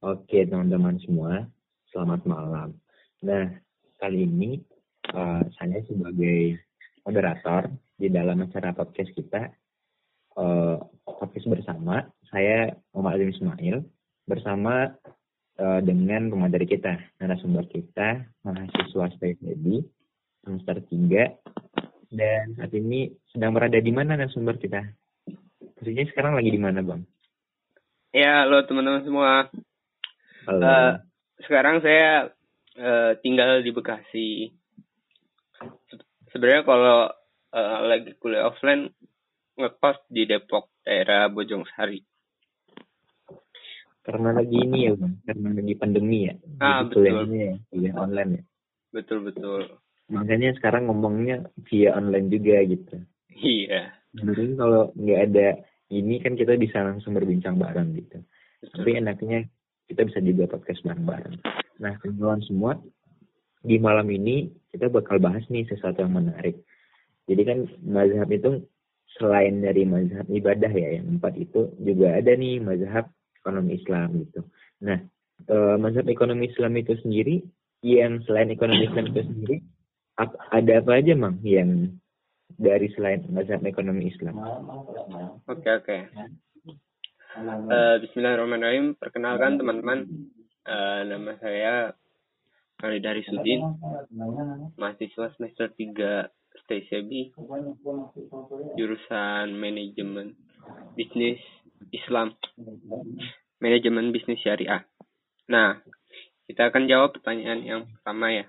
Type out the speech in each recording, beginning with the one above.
Oke, teman-teman semua, selamat malam. Nah, kali ini uh, saya sebagai moderator di dalam acara podcast kita, uh, podcast bersama, saya Muhammad Alim Ismail, bersama uh, dengan pemateri kita, narasumber kita, mahasiswa STFB, semester 3, dan saat ini sedang berada di mana narasumber kita? Posisinya sekarang lagi di mana, Bang? Ya, halo teman-teman semua. Halo. Uh, sekarang saya uh, tinggal di Bekasi. Sebenarnya kalau uh, lagi kuliah offline ngekos di Depok daerah Bojong Sari. Karena lagi ini ya bang, karena lagi pandemi ya. Ah, betul. kuliahnya ya, kuliah online ya. Betul betul. Makanya sekarang ngomongnya via online juga gitu. Iya. Mungkin kalau nggak ada ini kan kita bisa langsung berbincang bareng gitu. Tapi Betul. enaknya kita bisa juga podcast bareng-bareng. Nah, teman-teman semua, di malam ini kita bakal bahas nih sesuatu yang menarik. Jadi kan mazhab itu selain dari mazhab ibadah ya, yang empat itu juga ada nih mazhab ekonomi Islam gitu. Nah, eh, mazhab ekonomi Islam itu sendiri, yang selain ekonomi Islam itu sendiri, ap- ada apa aja mang yang dari selain mazhab ekonomi Islam? Oke oke. Eh, Bismillahirrahmanirrahim. Perkenalkan teman-teman, Eh, nama saya Khalid Sudin, mahasiswa semester 3 STCB, jurusan manajemen bisnis Islam, manajemen bisnis syariah. Nah, kita akan jawab pertanyaan yang pertama ya.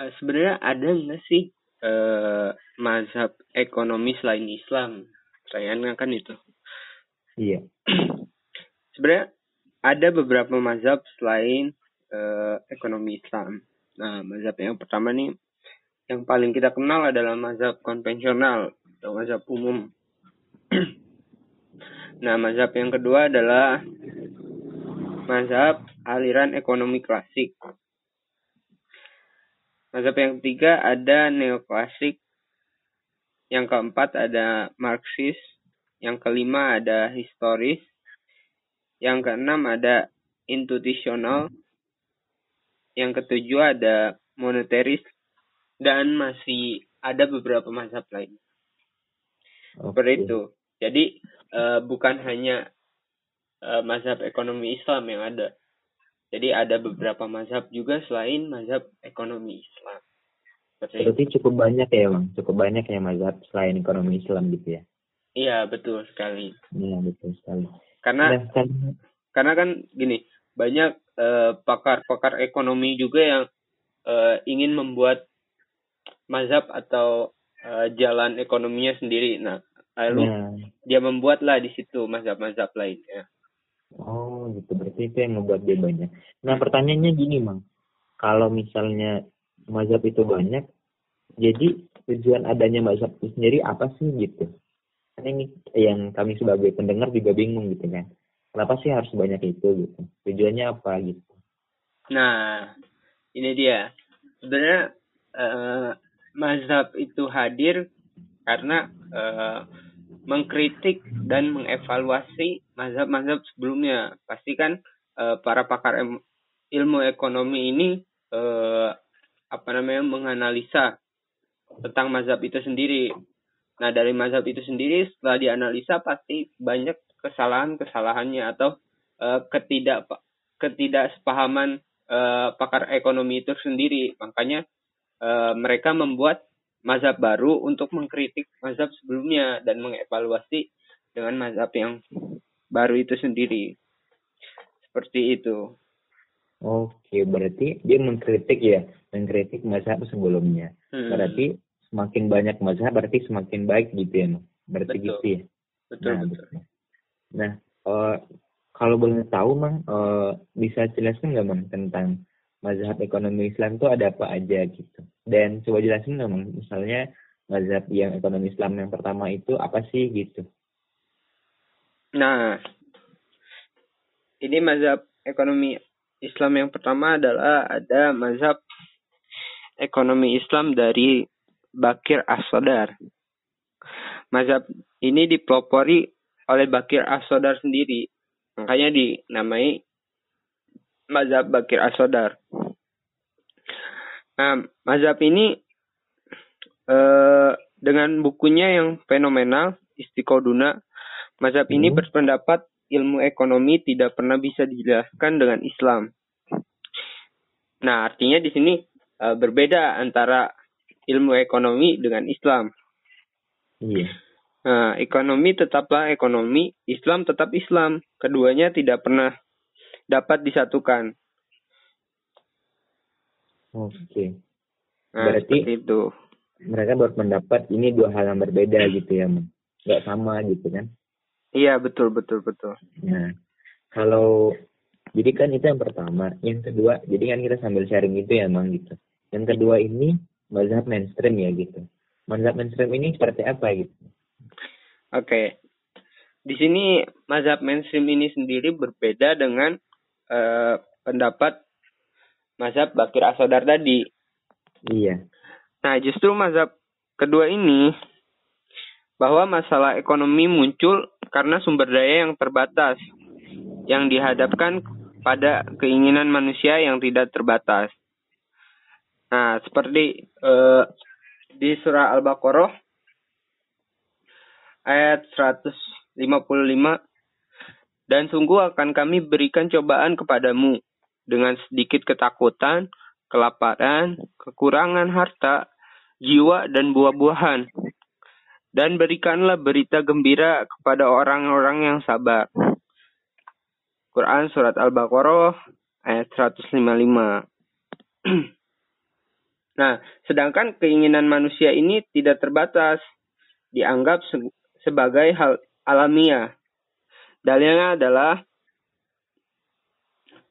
Eh, sebenarnya ada nggak sih eh, mazhab ekonomi selain Islam? Pertanyaannya kan itu. Iya. Sebenarnya ada beberapa mazhab selain eh, ekonomi Islam. Nah, mazhab yang pertama nih, yang paling kita kenal adalah mazhab konvensional atau mazhab umum. nah, mazhab yang kedua adalah mazhab aliran ekonomi klasik. Mazhab yang ketiga ada neoklasik. Yang keempat ada Marxis. Yang kelima ada historis. Yang keenam ada institusional. Yang ketujuh ada moneteris. Dan masih ada beberapa mazhab lain. Seperti Oke. itu. Jadi eh, bukan hanya eh, mazhab ekonomi Islam yang ada. Jadi ada beberapa mazhab juga selain mazhab ekonomi Islam. Berarti cukup banyak ya bang, cukup banyak ya mazhab selain ekonomi Islam gitu ya. Iya betul sekali. Iya betul sekali. Karena Nah, kan, karena kan gini banyak eh, pakar-pakar ekonomi juga yang eh, ingin membuat mazhab atau eh, jalan ekonominya sendiri. Nah lalu nah, dia membuatlah di situ mazhab-mazhab lainnya. oh gitu berarti itu yang membuat dia banyak. Nah pertanyaannya gini bang, kalau misalnya mazhab itu banyak, jadi tujuan adanya mazhab itu sendiri apa sih gitu? Kan ini yang kami sebagai pendengar juga bingung gitu kan. Kenapa sih harus banyak itu gitu? Tujuannya apa gitu? Nah ini dia sebenarnya eh, mazhab itu hadir karena eh, mengkritik dan mengevaluasi mazhab-mazhab sebelumnya. Pasti kan eh, para pakar ilmu ekonomi ini eh, apa namanya menganalisa tentang mazhab itu sendiri. Nah dari mazhab itu sendiri setelah dianalisa pasti banyak kesalahan-kesalahannya atau eh, ketidak ketidaksepahaman eh, pakar ekonomi itu sendiri. Makanya eh, mereka membuat mazhab baru untuk mengkritik mazhab sebelumnya dan mengevaluasi dengan mazhab yang baru itu sendiri. Seperti itu. Oke, berarti dia mengkritik ya, mengkritik mazhab sebelumnya. Hmm, Berarti semakin banyak mazhab berarti semakin baik gitu ya? Berarti Betul. gitu ya. betul nah, betul. betul. Nah, eh, kalau boleh tahu, Mang, eh, bisa jelaskan nggak, Mang, tentang mazhab ekonomi Islam itu ada apa aja gitu? Dan coba jelasin Mang, misalnya mazhab yang ekonomi Islam yang pertama itu apa sih gitu? Nah, ini mazhab ekonomi Islam yang pertama adalah ada mazhab ekonomi Islam dari Bakir As-Sodar. Mazhab ini dipelopori oleh Bakir As-Sodar sendiri. Makanya dinamai mazhab Bakir Asodar. Nah, mazhab ini eh, dengan bukunya yang fenomenal, Istiqoduna, mazhab ini Hmm. berpendapat ilmu ekonomi tidak pernah bisa dijelaskan dengan Islam. Nah, artinya di sini eh, berbeda antara ilmu ekonomi dengan Islam. Iya. Nah, ekonomi tetaplah ekonomi, Islam tetap Islam. Keduanya tidak pernah dapat disatukan. Oke. Nah, Berarti- itu. Mereka berpendapat ini dua hal yang berbeda gitu ya, Mang. Nggak sama gitu kan. Iya, betul, betul, betul. Nah, kalau jadi kan itu yang pertama, yang kedua, jadi kan kita sambil sharing gitu ya, Mang gitu. Yang kedua ini mazhab mainstream ya gitu. Mazhab mainstream ini seperti apa gitu? Oke. Di sini mazhab mainstream ini sendiri berbeda dengan eh, pendapat mazhab Bakir Asodar tadi. Iya. Nah, justru mazhab kedua ini bahwa masalah ekonomi muncul karena sumber daya yang terbatas yang dihadapkan pada keinginan manusia yang tidak terbatas. Nah, seperti eh, di surah Al-Baqarah ayat 155 dan sungguh akan kami berikan cobaan kepadamu dengan sedikit ketakutan, kelaparan, kekurangan harta, jiwa dan buah-buahan. Dan berikanlah berita gembira kepada orang-orang yang sabar. Quran Surat Al-Baqarah ayat 155. nah, sedangkan keinginan manusia ini tidak terbatas. Dianggap se- sebagai hal alamiah. Dalilnya adalah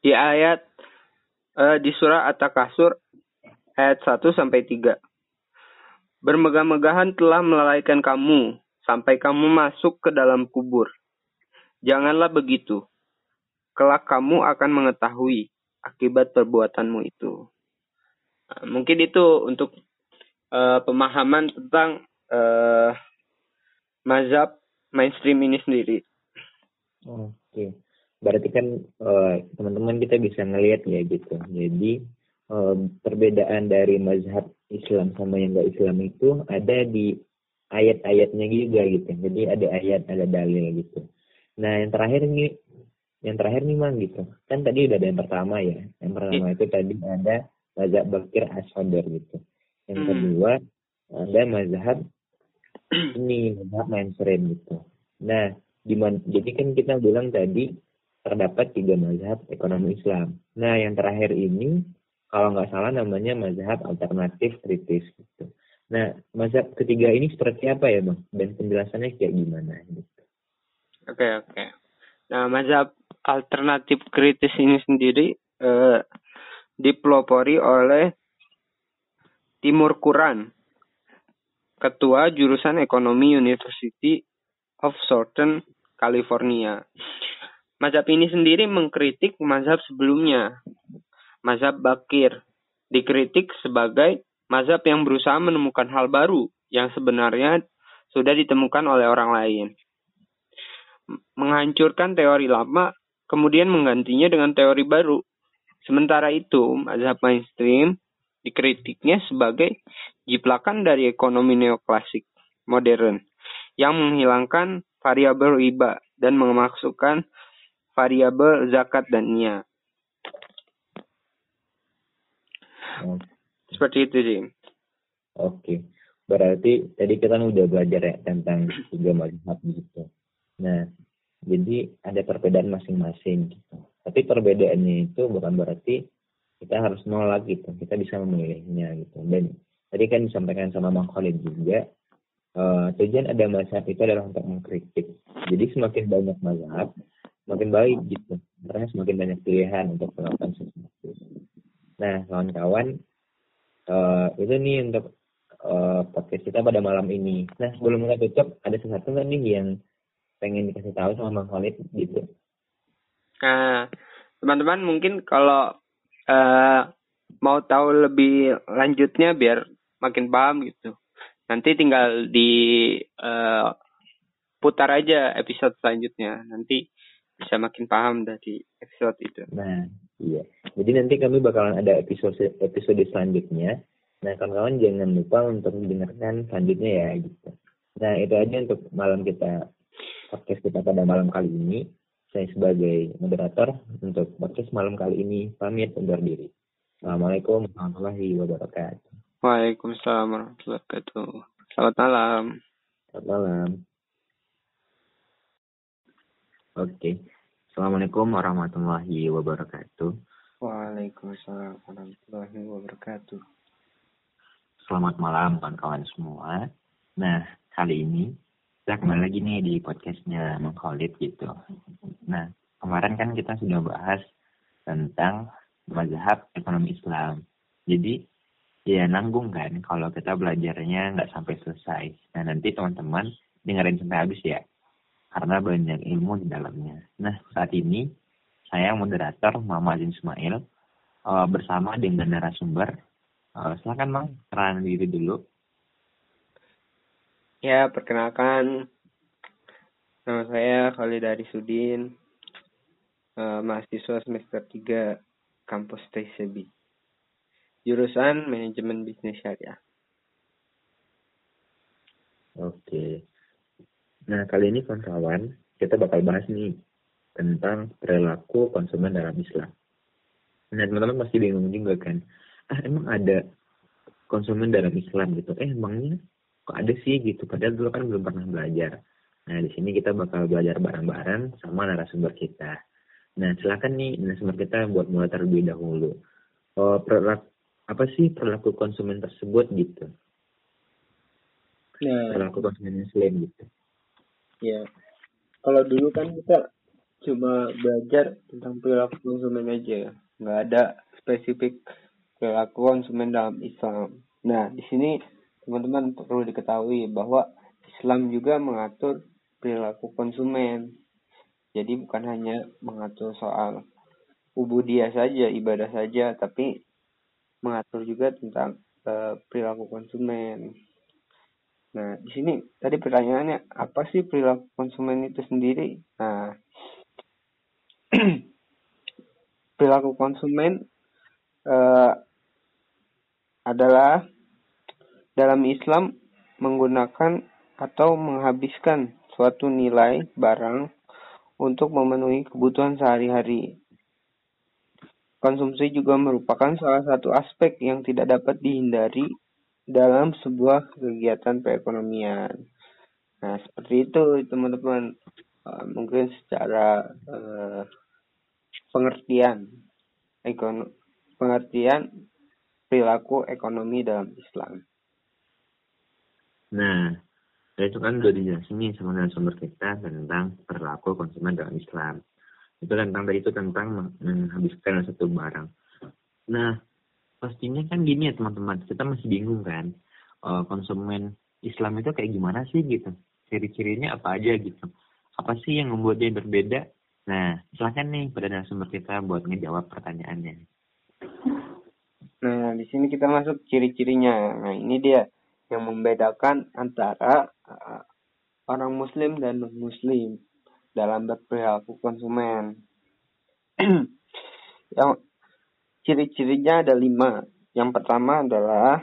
di ayat eh, di surah At-Takasur ayat 1 sampai 3. Bermegah-megahan telah melalaikan kamu sampai kamu masuk ke dalam kubur. Janganlah begitu. Kelak kamu akan mengetahui akibat perbuatanmu itu. Nah, mungkin itu untuk eh, pemahaman tentang eh, mazhab mainstream ini sendiri. Oke. Berarti kan eh, teman-teman kita bisa ngelihat ya gitu. Jadi eh, perbedaan dari mazhab Islam sama yang gak Islam itu ada di ayat-ayatnya juga gitu. Jadi ada ayat, ada dalil gitu. Nah yang terakhir nih, yang terakhir nih mang gitu. Kan tadi udah ada yang pertama ya. Yang pertama itu tadi ada mazhab Bakir Asodar gitu. Yang Hmm. kedua ada mazhab ini mazhab mainstream gitu. Nah, di jadi kan kita bilang tadi terdapat tiga mazhab ekonomi Islam. Nah, yang terakhir ini kalau nggak salah namanya mazhab alternatif kritis gitu. Nah, mazhab ketiga ini seperti apa ya, Bang? Dan penjelasannya kayak gimana gitu. Oke, oke. Nah, mazhab alternatif kritis ini sendiri eh, dipelopori oleh Timur Kuran, ketua jurusan ekonomi University of Southern California. Mazhab ini sendiri mengkritik mazhab sebelumnya, mazhab Bakir, dikritik sebagai mazhab yang berusaha menemukan hal baru yang sebenarnya sudah ditemukan oleh orang lain menghancurkan teori lama, kemudian menggantinya dengan teori baru. Sementara itu, mazhab mainstream dikritiknya sebagai jiplakan dari ekonomi neoklasik modern yang menghilangkan variabel riba dan memasukkan variabel zakat dan niat. Oh, Seperti itu sih. Oke. Berarti tadi kita kan udah belajar ya tentang tiga mazhab gitu. Nah, jadi ada perbedaan masing-masing gitu. Tapi perbedaannya itu bukan berarti kita harus nolak gitu. Kita bisa memilihnya gitu. Dan tadi kan disampaikan sama Mang Khalid juga, eh, tujuan ada mazhab itu adalah untuk mengkritik. Jadi semakin banyak mazhab, semakin baik gitu. Karena semakin banyak pilihan untuk melakukan sesuatu. Nah, kawan-kawan, eh, itu nih untuk eh, podcast kita pada malam ini. Nah, sebelum kita tutup, ada sesuatu nggak nih yang pengen dikasih tahu sama Bang Khalid gitu? Nah, teman-teman mungkin kalau eh, mau tahu lebih lanjutnya biar makin paham gitu. Nanti tinggal di eh, putar aja episode selanjutnya. Nanti bisa makin paham dari episode itu. Nah, iya. Jadi nanti kami bakalan ada episode episode selanjutnya. Nah, kawan-kawan jangan lupa untuk mendengarkan selanjutnya ya gitu. Nah, itu aja untuk malam kita podcast kita pada malam kali ini. Saya sebagai moderator untuk podcast malam kali ini pamit undur diri. Assalamualaikum warahmatullahi wabarakatuh. Waalaikumsalam warahmatullahi wabarakatuh. Selamat malam. Selamat malam. Oke. Assalamualaikum warahmatullahi wabarakatuh. Waalaikumsalam warahmatullahi wabarakatuh. Selamat malam kawan-kawan semua. Nah, kali ini kita kembali lagi nih di podcastnya Mengkholid gitu. Nah, kemarin kan kita sudah bahas tentang mazhab ekonomi Islam. Jadi, ya nanggung kan kalau kita belajarnya nggak sampai selesai. Nah, nanti teman-teman dengerin sampai habis ya karena banyak ilmu di dalamnya. Nah, saat ini saya moderator Mama Azin Ismail uh, bersama dengan narasumber. Uh, silakan Mang, kenalan diri dulu. Ya, perkenalkan nama saya Khalid Dari Sudin, uh, mahasiswa semester 3 kampus TCB. Jurusan Manajemen Bisnis Syariah. Oke. Nah, kali ini kawan-kawan, kita bakal bahas nih tentang perilaku konsumen dalam Islam. Nah, teman-teman pasti bingung juga kan, ah emang ada konsumen dalam Islam gitu? Eh, emangnya kok ada sih gitu? Padahal dulu kan belum pernah belajar. Nah, di sini kita bakal belajar bareng-bareng sama narasumber kita. Nah, silakan nih narasumber kita buat mulai terlebih dahulu. Oh, apa sih perilaku konsumen tersebut gitu? Nah, perilaku konsumen Muslim gitu. Ya, kalau dulu kan kita cuma belajar tentang perilaku konsumen aja, ya. nggak ada spesifik perilaku konsumen dalam Islam. Nah, di sini teman-teman perlu diketahui bahwa Islam juga mengatur perilaku konsumen. Jadi bukan hanya mengatur soal ubudiyah saja, ibadah saja, tapi mengatur juga tentang uh, perilaku konsumen. Nah, di sini tadi pertanyaannya apa sih perilaku konsumen itu sendiri? Nah, perilaku konsumen uh, adalah dalam Islam menggunakan atau menghabiskan suatu nilai barang untuk memenuhi kebutuhan sehari-hari. Konsumsi juga merupakan salah satu aspek yang tidak dapat dihindari dalam sebuah kegiatan perekonomian. Nah, seperti itu teman-teman. Uh, mungkin secara uh, pengertian ekon pengertian perilaku ekonomi dalam Islam. Nah, itu kan udah dijelasin nih sama sumber kita tentang perilaku konsumen dalam Islam. Itu tentang tadi itu tentang menghabiskan satu barang. Nah, pastinya kan gini ya teman-teman. Kita masih bingung kan uh, konsumen Islam itu kayak gimana sih gitu. Ciri-cirinya apa aja gitu. Apa sih yang membuat dia berbeda? Nah silahkan nih pada narasumber kita buat ngejawab pertanyaannya. Nah di sini kita masuk ciri-cirinya. Nah ini dia yang membedakan antara uh, orang muslim dan non muslim dalam berperilaku konsumen yang Ciri-cirinya ada lima. Yang pertama adalah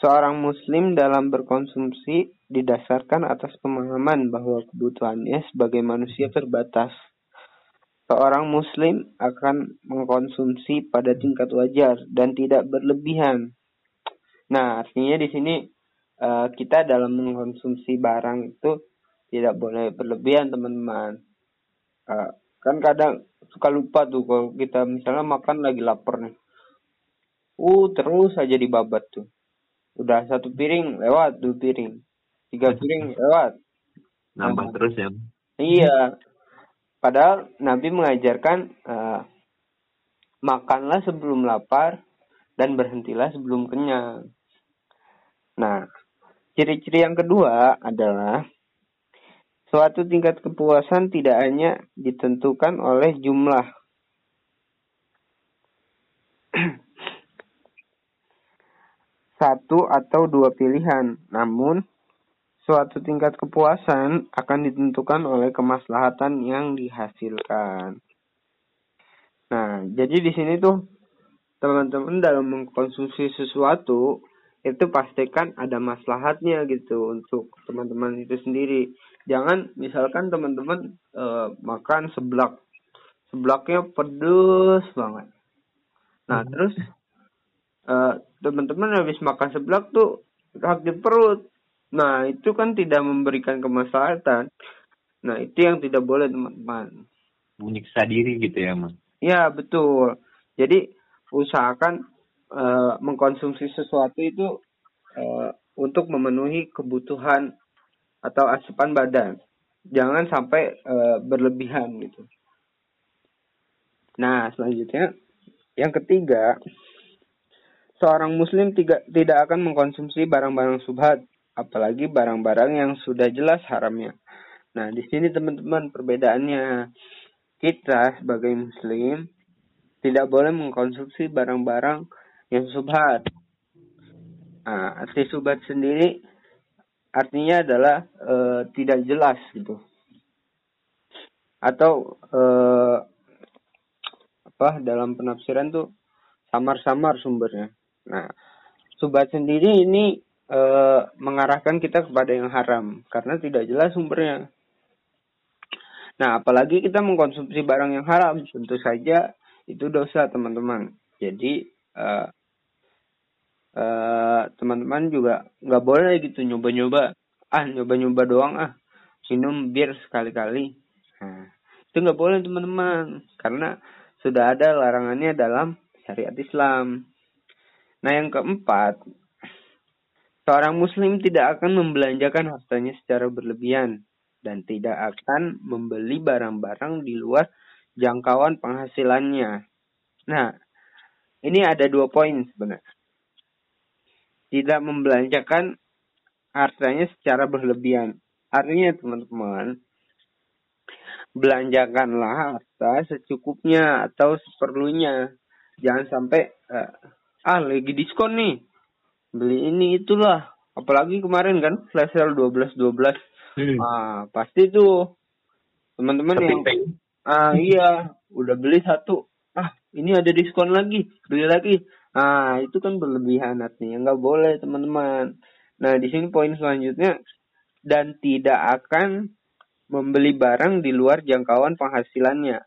seorang muslim dalam berkonsumsi didasarkan atas pemahaman bahwa kebutuhannya sebagai manusia terbatas. Seorang muslim akan mengkonsumsi pada tingkat wajar dan tidak berlebihan. Nah, artinya di sini uh, kita dalam mengkonsumsi barang itu tidak boleh berlebihan, teman-teman. Uh, kan kadang suka lupa tuh kalau kita misalnya makan lagi lapar nih. Uh terus aja dibabat tuh. Udah satu piring lewat dua piring. Tiga piring lewat. Nambah nah, terus ya. iya. Padahal Nabi mengajarkan uh, makanlah sebelum lapar dan berhentilah sebelum kenyang nah ciri-ciri yang kedua adalah Suatu tingkat kepuasan tidak hanya ditentukan oleh jumlah satu atau dua pilihan, namun suatu tingkat kepuasan akan ditentukan oleh kemaslahatan yang dihasilkan. Nah, jadi di sini tuh teman-teman dalam mengkonsumsi sesuatu itu pastikan ada maslahatnya gitu untuk teman-teman itu sendiri. Jangan misalkan teman-teman uh, makan seblak, seblaknya pedes banget. Nah, hmm. terus uh, teman-teman habis makan seblak tuh sakit perut Nah, itu kan tidak memberikan kemaslahatan. Nah, itu yang tidak boleh, teman-teman. Menyiksa diri gitu ya, Mas? Ya, betul. Jadi, usahakan uh, mengkonsumsi sesuatu itu uh, untuk memenuhi kebutuhan atau asupan badan. Jangan sampai uh, berlebihan gitu. Nah, selanjutnya, yang ketiga, seorang muslim tidak, tidak akan mengkonsumsi barang-barang subhat apalagi barang-barang yang sudah jelas haramnya. Nah, di sini teman-teman perbedaannya kita sebagai muslim tidak boleh mengkonsumsi barang-barang yang subhat. Nah, arti subhat sendiri artinya adalah e, tidak jelas gitu. Atau e, apa dalam penafsiran tuh samar-samar sumbernya. Nah, subhat sendiri ini e, mengarahkan kita kepada yang haram karena tidak jelas sumbernya. Nah, apalagi kita mengkonsumsi barang yang haram, tentu saja itu dosa, teman-teman. Jadi, uh, uh, teman-teman juga nggak boleh gitu nyoba-nyoba. Ah, nyoba-nyoba doang ah. Minum bir sekali-kali. Nah, itu nggak boleh, teman-teman. Karena sudah ada larangannya dalam syariat Islam. Nah, yang keempat, Seorang muslim tidak akan membelanjakan hartanya secara berlebihan dan tidak akan membeli barang-barang di luar jangkauan penghasilannya. Nah, ini ada dua poin sebenarnya. Tidak membelanjakan hartanya secara berlebihan. Artinya teman-teman, belanjakanlah harta secukupnya atau seperlunya. Jangan sampai, uh, ah lagi diskon nih, beli ini itulah apalagi kemarin kan flash sale dua belas dua belas hmm. ah pasti tuh teman-teman yang ah iya udah beli satu ah ini ada diskon lagi beli lagi ah itu kan berlebihan artinya. Nggak boleh teman-teman. Nah di sini poin selanjutnya. Dan tidak akan membeli barang di luar jangkauan penghasilannya.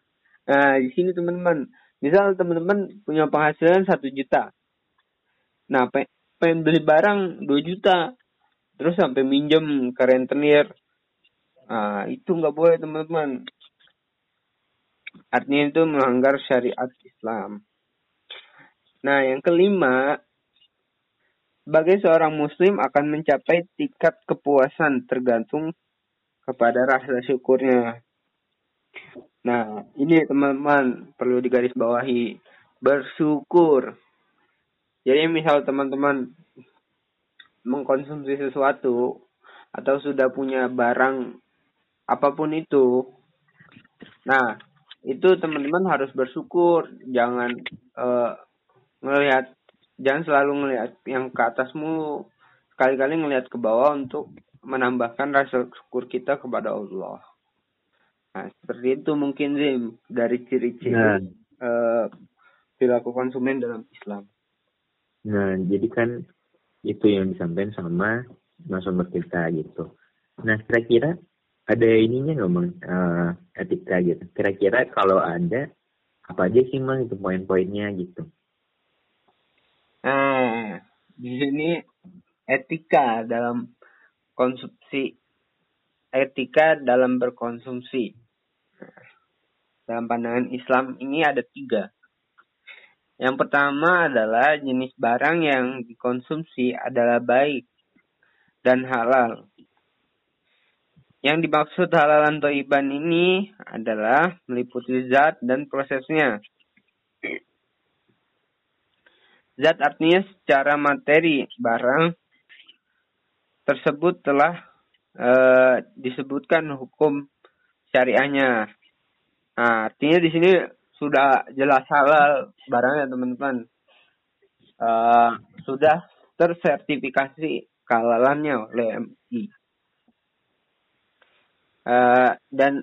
Nah di sini teman-teman. Misal teman-teman punya penghasilan satu juta. Nah pengen beli barang 2 juta. Terus sampai minjem ke rentenir. Nah itu nggak boleh teman-teman. Artinya itu melanggar syariat Islam nah yang kelima sebagai seorang muslim akan mencapai tingkat kepuasan tergantung kepada rasa syukurnya. Nah ini teman-teman perlu digarisbawahi. Bersyukur. Jadi misal teman-teman mengkonsumsi sesuatu atau sudah punya barang apa pun itu, nah itu teman-teman harus bersyukur, jangan uh, ngelihat, jangan selalu ngelihat yang ke atas mulu, sekali-kali ngelihat ke bawah untuk menambahkan rasa syukur kita kepada Allah. Nah, seperti itu mungkin Zim dari ciri-ciri nah. uh, perilaku konsumen dalam Islam. Nah, jadi kan itu yang disampaikan sama narasumber kita gitu. Nah, kira-kira ada ininya nggak bang uh, etika gitu? Kira-kira kalau ada apa aja sih bang itu poin-poinnya gitu? Nah, di sini etika dalam konsumsi, etika dalam berkonsumsi. dalam pandangan Islam ini ada tiga. Yang pertama adalah jenis barang yang dikonsumsi adalah baik dan halal. Yang dimaksud halal atau iban ini adalah meliputi zat dan prosesnya. Zat artinya secara materi barang tersebut telah e, disebutkan hukum syariahnya. Nah, artinya di sini sudah jelas halal barangnya teman-teman. Uh, sudah tersertifikasi kehalalannya oleh MI Uh, dan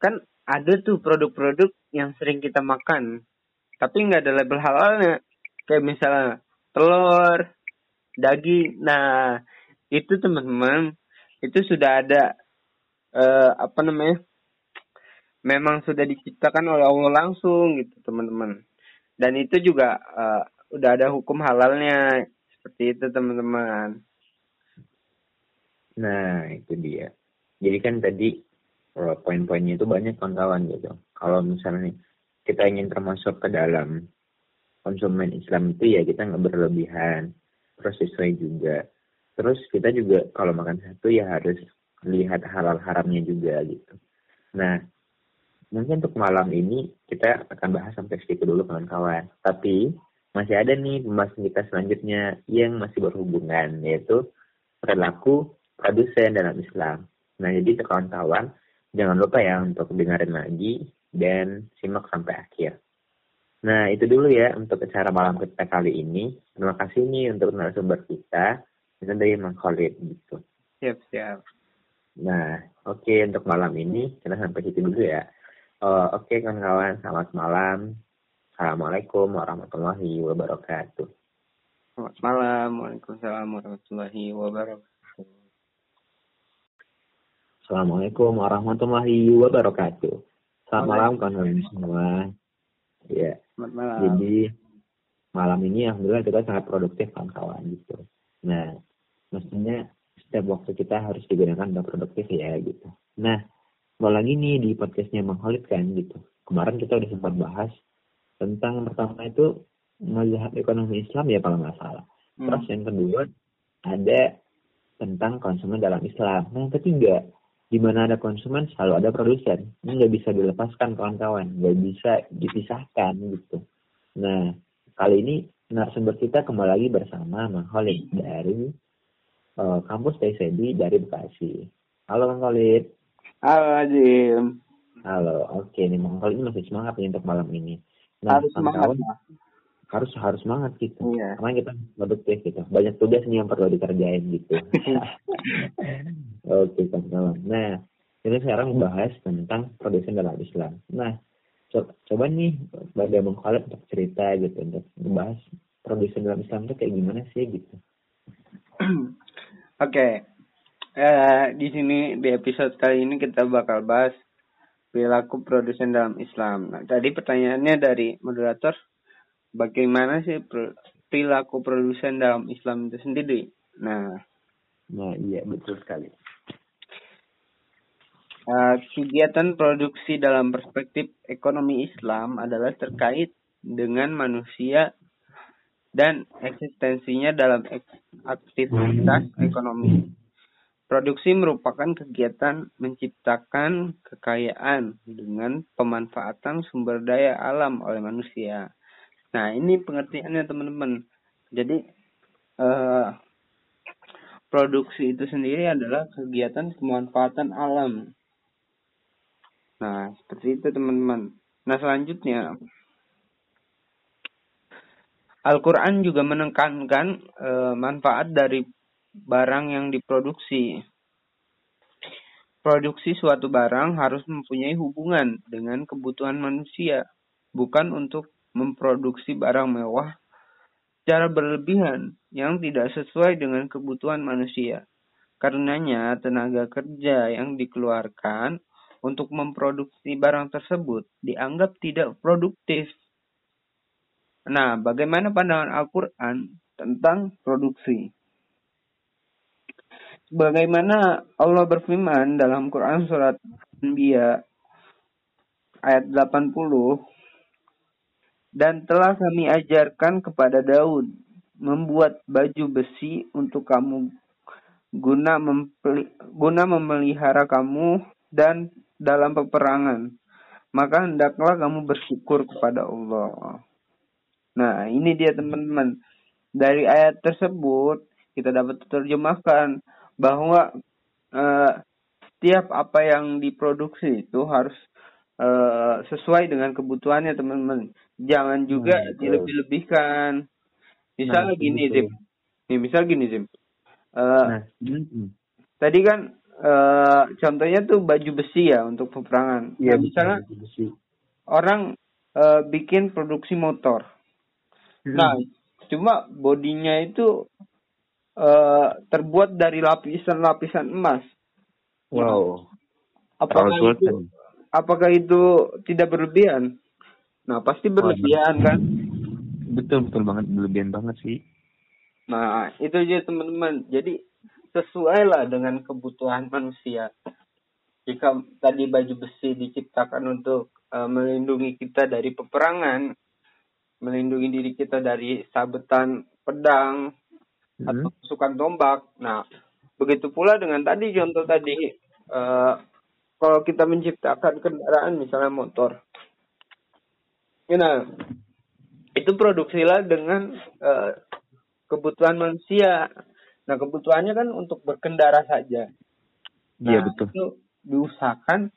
kan ada tuh produk-produk yang sering kita makan, tapi nggak ada label halalnya. Kayak misalnya telur, daging. Nah, itu teman-teman, itu sudah ada uh, apa namanya? Memang sudah diciptakan oleh Allah langsung gitu, teman-teman. Dan itu juga uh, udah ada hukum halalnya seperti itu, teman-teman. Nah, itu dia. Jadi kan tadi uh, poin-poinnya itu banyak kawan-kawan gitu. Kalau misalnya kita ingin termasuk ke dalam konsumen Islam itu ya kita nggak berlebihan, sesuai juga. Terus kita juga kalau makan satu ya harus lihat halal haramnya juga gitu. Nah, mungkin untuk malam ini kita akan bahas sampai segitu dulu kawan-kawan. Tapi masih ada nih pembahasan kita selanjutnya yang masih berhubungan yaitu perilaku produsen dalam Islam. Nah, jadi kawan-kawan, jangan lupa ya untuk dengerin lagi dan simak sampai akhir. Nah, itu dulu ya untuk acara malam kita kali ini. Terima kasih nih untuk narasumber kita, itu dari Mang Khalid gitu. Siap, siap. Nah, oke okay, untuk malam ini kita sampai situ dulu ya. Uh, oke okay, kawan-kawan, selamat malam. Assalamualaikum warahmatullahi wabarakatuh. Selamat malam, Waalaikumsalam warahmatullahi wabarakatuh. Assalamualaikum warahmatullahi wabarakatuh. Selamat malam kawan-kawan semua. Ya. Selamat malam. Jadi malam ini alhamdulillah kita sangat produktif kawan-kawan gitu. Nah, maksudnya setiap waktu kita harus digunakan untuk produktif ya gitu. Nah, mau lagi nih di podcastnya Khalid kan gitu. Kemarin kita udah sempat bahas tentang pertama itu mazhab ekonomi Islam ya kalau nggak salah. Hmm. Terus yang kedua ada tentang konsumen dalam Islam. Nah yang ketiga di mana ada konsumen selalu ada produsen. Ini nggak bisa dilepaskan kawan-kawan. Nggak bisa dipisahkan gitu. Nah kali ini narasumber kita kembali lagi bersama Mang Khalid dari uh, kampus TCD dari Bekasi. Halo Mang Khalid. Halo Jim halo. Oke okay, nih Mang ini masih semangat nih untuk malam ini. Nah Harus kawan-kawan harus harus semangat gitu. Iya. karena kita produktif gitu. Banyak tugas nih yang perlu dikerjain gitu. Oke kawan-kawan. Nah ini sekarang membahas tentang produsen dalam Islam nah co coba nih sebagai Bang untuk cerita gitu untuk membahas produsen dalam Islam itu kayak gimana sih gitu. Oke. Okay. uh, di sini di episode kali ini kita bakal bahas perilaku produsen dalam Islam. Nah, tadi pertanyaannya dari moderator bagaimana sih perilaku produsen dalam Islam itu sendiri. Nah, nah iya betul sekali. Uh, kegiatan produksi dalam perspektif ekonomi Islam adalah terkait dengan manusia dan eksistensinya dalam aktivitas ekonomi. Produksi merupakan kegiatan menciptakan kekayaan dengan pemanfaatan sumber daya alam oleh manusia. Nah, ini pengertiannya teman-teman. Jadi uh, produksi itu sendiri adalah kegiatan pemanfaatan alam. Nah, seperti itu teman-teman. Nah, selanjutnya Al-Qur'an juga menekankan uh, manfaat dari barang yang diproduksi. Produksi suatu barang harus mempunyai hubungan dengan kebutuhan manusia, bukan untuk memproduksi barang mewah secara berlebihan yang tidak sesuai dengan kebutuhan manusia. Karenanya, tenaga kerja yang dikeluarkan untuk memproduksi barang tersebut dianggap tidak produktif. Nah, bagaimana pandangan Al-Quran tentang produksi? Bagaimana Allah berfirman dalam Quran surat Anbiya ayat 80 dan telah kami ajarkan kepada Daud membuat baju besi untuk kamu guna mempeli, guna memelihara kamu dan dalam peperangan. Maka hendaklah kamu bersyukur kepada Allah. Nah, ini dia teman-teman. Dari ayat tersebut kita dapat terjemahkan bahwa uh, setiap apa yang diproduksi itu harus uh, sesuai dengan kebutuhannya teman-teman. Jangan juga nah, dilebih-lebihkan. Misal nah, gini Zim. Nih, misal gini Zim. Uh, nah. Tadi kan eh contohnya tuh baju besi ya untuk peperangan. Iya, Nah, misalnya betul, besi. orang eh, bikin produksi motor. Hmm. Nah, cuma bodinya itu eh terbuat dari lapisan-lapisan emas. wow. Apakah Terlalu itu kan? Apakah itu tidak berlebihan? Nah, pasti berlebihan kan. Betul betul banget berlebihan banget sih. Nah, itu aja teman-teman. Jadi sesuai lah dengan kebutuhan manusia. Jika tadi baju besi diciptakan untuk eh, melindungi kita dari peperangan, melindungi diri kita dari sabetan pedang atau Hmm. tusukan tombak. Nah, begitu pula dengan tadi contoh tadi eh, kalau kita menciptakan kendaraan misalnya motor. Nah, itu produksilah dengan eh, kebutuhan manusia. Nah, kebutuhannya kan untuk berkendara saja. Iya Nah, betul. Itu diusahakan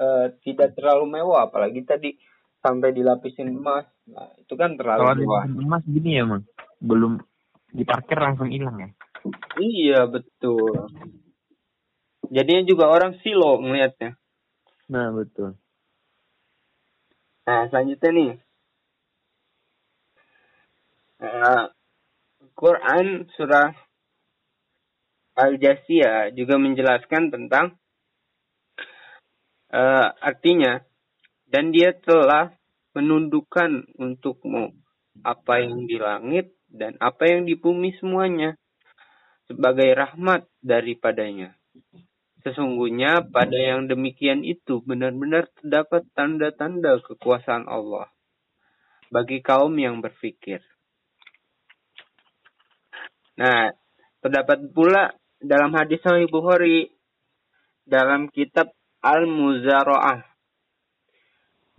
eh, tidak terlalu mewah, apalagi tadi sampai dilapisin emas. Nah, itu kan terlalu Kalau mewah. emas gini ya, Mang. Belum diparkir langsung hilang ya. Iya, betul. Jadinya juga orang silo melihatnya. Nah, betul. Nah, selanjutnya nih. Eh, Quran surah Al-Jasiyah juga menjelaskan tentang eh, artinya dan dia telah menundukkan untukmu apa yang di langit dan apa yang di bumi semuanya sebagai rahmat daripadanya. Sesungguhnya pada yang demikian itu benar-benar terdapat tanda-tanda kekuasaan Allah bagi kaum yang berfikir. Nah, terdapat pula dalam hadis Sahih Bukhari dalam kitab Al-Muzara'ah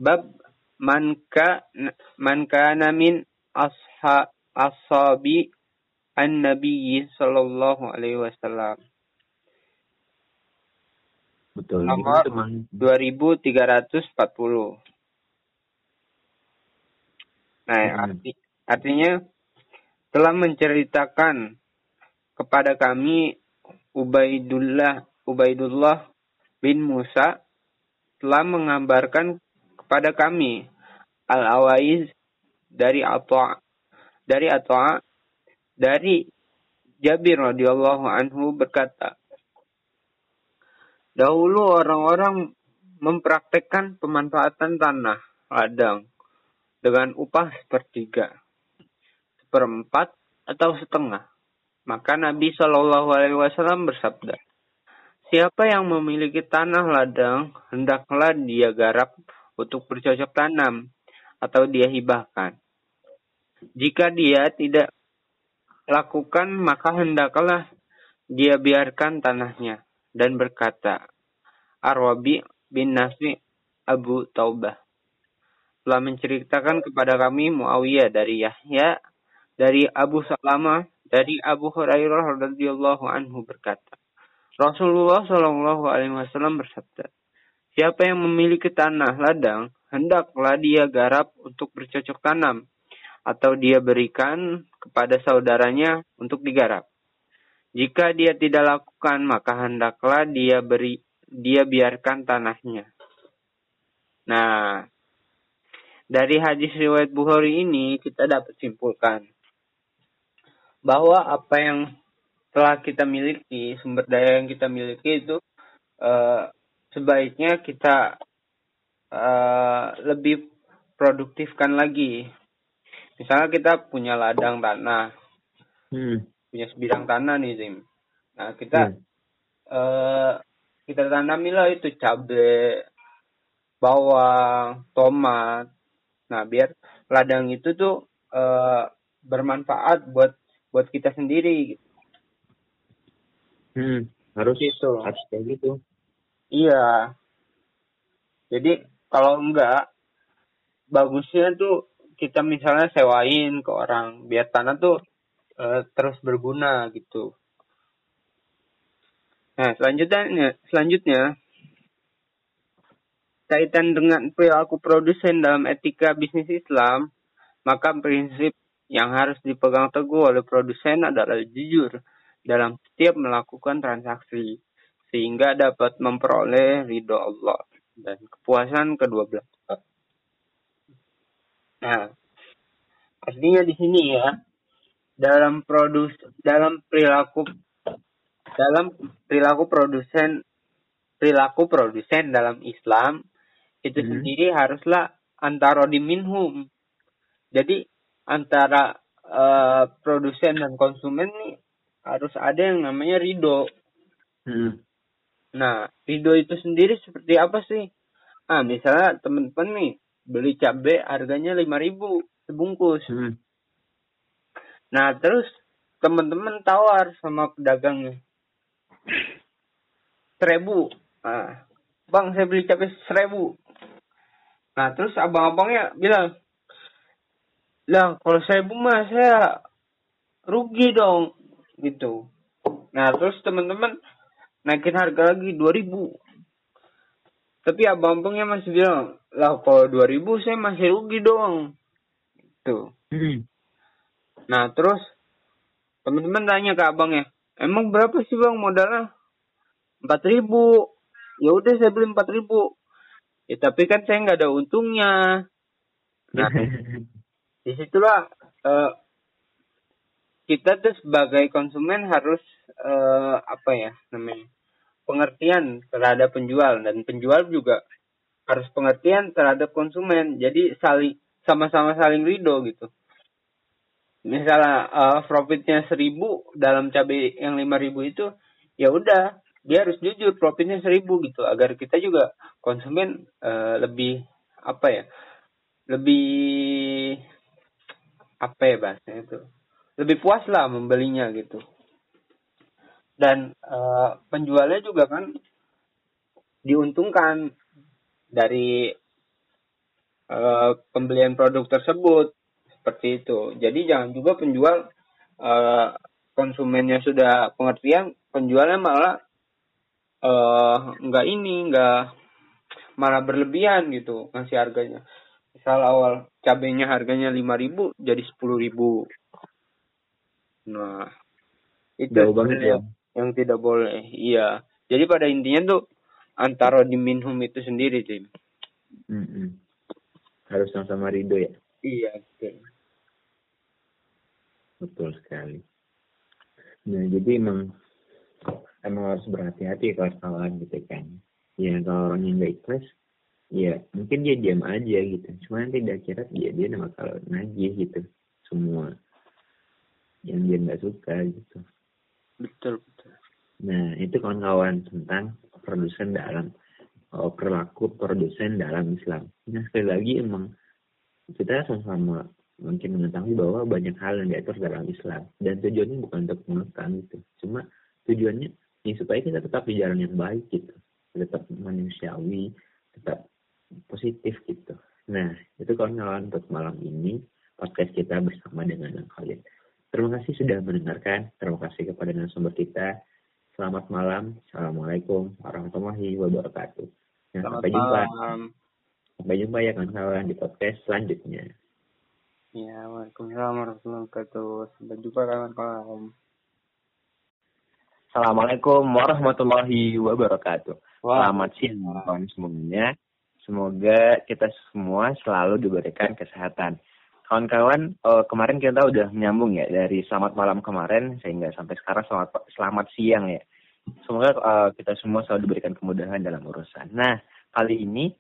bab man ka man min asha ashabi an-nabi sallallahu alaihi wasallam Betul. Nomor Itu, Mang. 2340. Nah, Hmm. arti, artinya telah menceritakan kepada kami Ubaidullah Ubaidullah bin Musa telah mengabarkan kepada kami Al-Awaiz dari Atha dari Atha dari Jabir radhiyallahu anhu berkata Dahulu orang-orang mempraktekkan pemanfaatan tanah ladang dengan upah sepertiga, seperempat atau setengah. Maka Nabi Shallallahu Alaihi Wasallam bersabda, Siapa yang memiliki tanah ladang, hendaklah dia garap untuk bercocok tanam, atau dia hibahkan. Jika dia tidak lakukan, maka hendaklah dia biarkan tanahnya, dan berkata, Arwabi bin Nafi Abu Taubah telah menceritakan kepada kami Muawiyah dari Yahya, dari Abu Salamah, dari Abu Hurairah radhiyallahu anhu berkata, Rasulullah Shallallahu Alaihi Wasallam bersabda, Siapa yang memiliki tanah ladang, hendaklah dia garap untuk bercocok tanam, atau dia berikan kepada saudaranya untuk digarap. Jika dia tidak lakukan, maka hendaklah dia beri dia biarkan tanahnya. Nah, dari hadis riwayat Bukhari ini kita dapat simpulkan bahwa apa yang telah kita miliki, sumber daya yang kita miliki itu eh, sebaiknya kita eh, lebih produktifkan lagi. Misalnya kita punya ladang tanah, Hmm. Punya sebidang tanah nih Zim. Nah kita Hmm. eh kita tanamilah itu cabai, bawang, tomat. Nah biar ladang itu tuh eh bermanfaat buat buat kita sendiri. Hmm. Harus Gitu. harus kayak gitu. Iya. Jadi kalau enggak bagusnya tuh kita misalnya sewain ke orang biar tanah tuh eh, terus berguna gitu. Nah, selanjutnya selanjutnya kaitan dengan perilaku produsen dalam etika bisnis Islam, maka prinsip yang harus dipegang teguh oleh produsen adalah jujur dalam setiap melakukan transaksi sehingga dapat memperoleh ridho Allah dan kepuasan kedua belah pihak. Nah, artinya di sini ya dalam produs dalam perilaku dalam perilaku produsen perilaku produsen dalam Islam itu Hmm. sendiri haruslah antara minhum. Jadi antara eh, produsen dan konsumen nih harus ada yang namanya ridho. Hmm. Nah, ridho itu sendiri seperti apa sih? Ah, misalnya teman-teman nih beli cabai harganya 5000 sebungkus. Hmm. Nah, terus teman-teman tawar sama pedagangnya. Seribu. Nah, bang, saya beli cabai seribu. Nah, terus abang-abangnya bilang, lah, kalau seribu mah saya rugi dong. Gitu. Nah, terus teman-teman naikin harga lagi dua ribu. Tapi abang-abangnya masih bilang, lah kalau dua ribu saya masih rugi dong. Tuh. Hmm. Nah, terus teman-teman tanya ke abangnya, emang berapa sih bang modalnya? Empat ribu. Ya udah saya beli empat ribu. Ya tapi kan saya nggak ada untungnya. Nah, di situlah eh, kita tuh sebagai konsumen harus eh, apa ya namanya pengertian terhadap penjual dan penjual juga harus pengertian terhadap konsumen. Jadi saling sama-sama saling ridho gitu misalnya uh, profitnya seribu dalam cabai yang lima ribu itu ya udah dia harus jujur profitnya seribu gitu agar kita juga konsumen uh, lebih apa ya lebih apa ya bahasanya itu lebih puas lah membelinya gitu. Dan uh, penjualnya juga kan diuntungkan dari uh, pembelian produk tersebut seperti itu. Jadi jangan juga penjual uh, konsumennya sudah pengertian, penjualnya malah uh, nggak ini, nggak malah berlebihan gitu ngasih harganya. Misal awal cabenya harganya lima ribu jadi sepuluh ribu. Nah, itu Jauh banget ya. yang, yang tidak boleh. Iya. Jadi pada intinya tuh antara di minhum itu sendiri, Tim. Hmm. Harus sama-sama ridho ya. Iya, betul. Betul sekali. Nah, jadi emang emang harus berhati-hati kalau kawan gitu kan. Ya kalau orang yang nggak ikhlas, ya mungkin dia diam aja gitu. Cuma nanti tidak kira dia dia bakal nagih gitu semua yang dia nggak suka gitu. Betul, betul. Nah itu kawan-kawan tentang produsen dalam oh, perilaku produsen dalam Islam. Nah sekali lagi emang kita sama-sama mungkin mengetahui bahwa banyak hal yang diatur dalam Islam. Dan tujuannya bukan untuk mengekang gitu cuma tujuannya ya supaya kita tetap di jalan yang baik gitu. Tetap manusiawi tetap positif gitu. Nah itu kawan-kawan untuk malam ini podcast kita bersama dengan Khalid. Terima kasih sudah mendengarkan. Terima kasih kepada narasumber kita. Selamat malam. Assalamualaikum warahmatullahi wabarakatuh. Nah, Selamat sampai jumpa. malam. sampai jumpa ya kawan-kawan di podcast selanjutnya Ya, Waalaikumsalam warahmatullahi wabarakatuh. Sampai jumpa kawan-kawan. Assalamualaikum warahmatullahi wabarakatuh. Wah. Selamat siang kawan semuanya. Semoga kita semua selalu diberikan kesehatan. Kawan-kawan, eh, kemarin kita udah menyambung ya dari selamat malam kemarin sehingga sampai sekarang selamat selamat siang ya. Semoga eh, kita semua selalu diberikan kemudahan dalam urusan. Nah, kali ini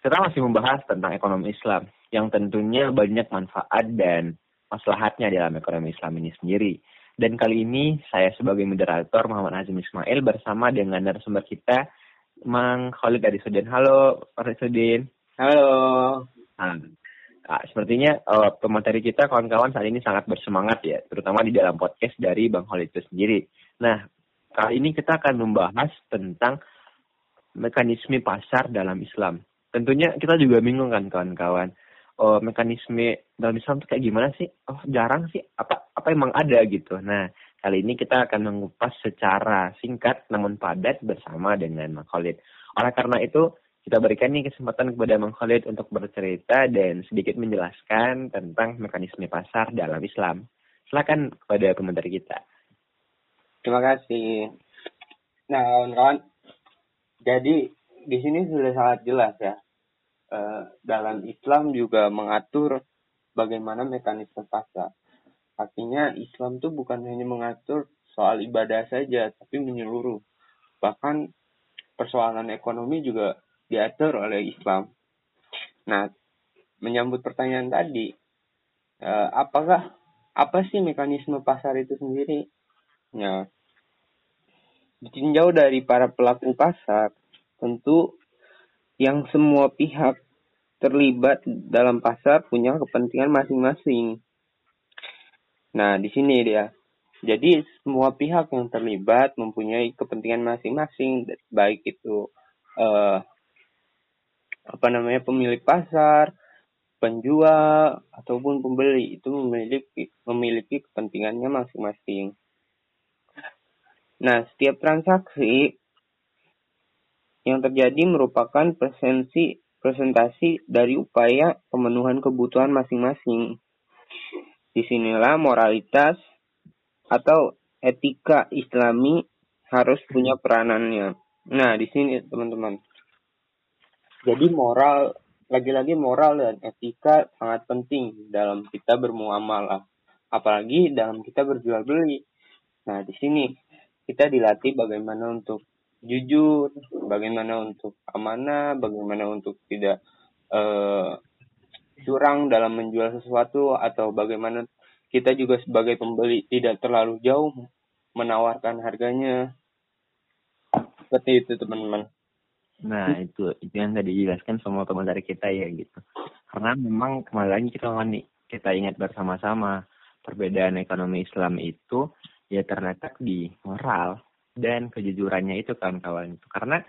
kita masih membahas tentang ekonomi Islam yang tentunya banyak manfaat dan maslahatnya dalam ekonomi Islam ini sendiri. Dan kali ini saya sebagai moderator Muhammad Azim Ismail bersama dengan narasumber kita Mang Khalid dari Sudin. Halo, Pak Sudin. Halo. Nah, ah, sepertinya uh, pemateri kita kawan-kawan saat ini sangat bersemangat ya, terutama di dalam podcast dari Bang Khalid itu sendiri. Nah, kali ini kita akan membahas tentang mekanisme pasar dalam Islam. Tentunya kita juga bingung kan kawan-kawan. Oh, mekanisme dalam Islam itu kayak gimana sih? Oh, jarang sih. Apa apa emang ada gitu. Nah, kali ini kita akan mengupas secara singkat namun padat bersama dengan Mang Khalid. Oleh karena itu, kita berikan nih kesempatan kepada Mang Khalid untuk bercerita dan sedikit menjelaskan tentang mekanisme pasar dalam Islam. Silakan kepada pemateri kita. Terima kasih. Nah, kawan-kawan, jadi di sini sudah sangat jelas ya. Eh, dalam Islam juga mengatur bagaimana mekanisme pasar. Artinya Islam itu bukan hanya mengatur soal ibadah saja, tapi menyeluruh. Bahkan persoalan ekonomi juga diatur oleh Islam. Nah, menyambut pertanyaan tadi, eh, apakah apa sih mekanisme pasar itu sendiri? Ya, ditinjau dari para pelaku pasar, tentu yang semua pihak terlibat dalam pasar punya kepentingan masing-masing. Nah, di sini dia. Jadi semua pihak yang terlibat mempunyai kepentingan masing-masing, baik itu eh, apa namanya pemilik pasar, penjual ataupun pembeli itu memiliki memiliki kepentingannya masing-masing. Nah, setiap transaksi yang terjadi merupakan presensi presentasi dari upaya pemenuhan kebutuhan masing-masing. Di sinilah moralitas atau etika islami harus punya peranannya. Nah, di sini teman-teman. Jadi moral, lagi-lagi moral dan etika sangat penting dalam kita bermuamalah. Apalagi dalam kita berjual beli. Nah, di sini kita dilatih bagaimana untuk jujur, bagaimana untuk amanah, bagaimana untuk tidak uh, curang dalam menjual sesuatu atau bagaimana kita juga sebagai pembeli tidak terlalu jauh menawarkan harganya. Seperti itu teman-teman. Nah itu itu yang tadi dijelaskan semua teman dari kita ya gitu. Karena memang lagi kita nih kita ingat bersama-sama perbedaan ekonomi Islam itu ya terletak di moral dan kejujurannya itu kawan-kawan itu karena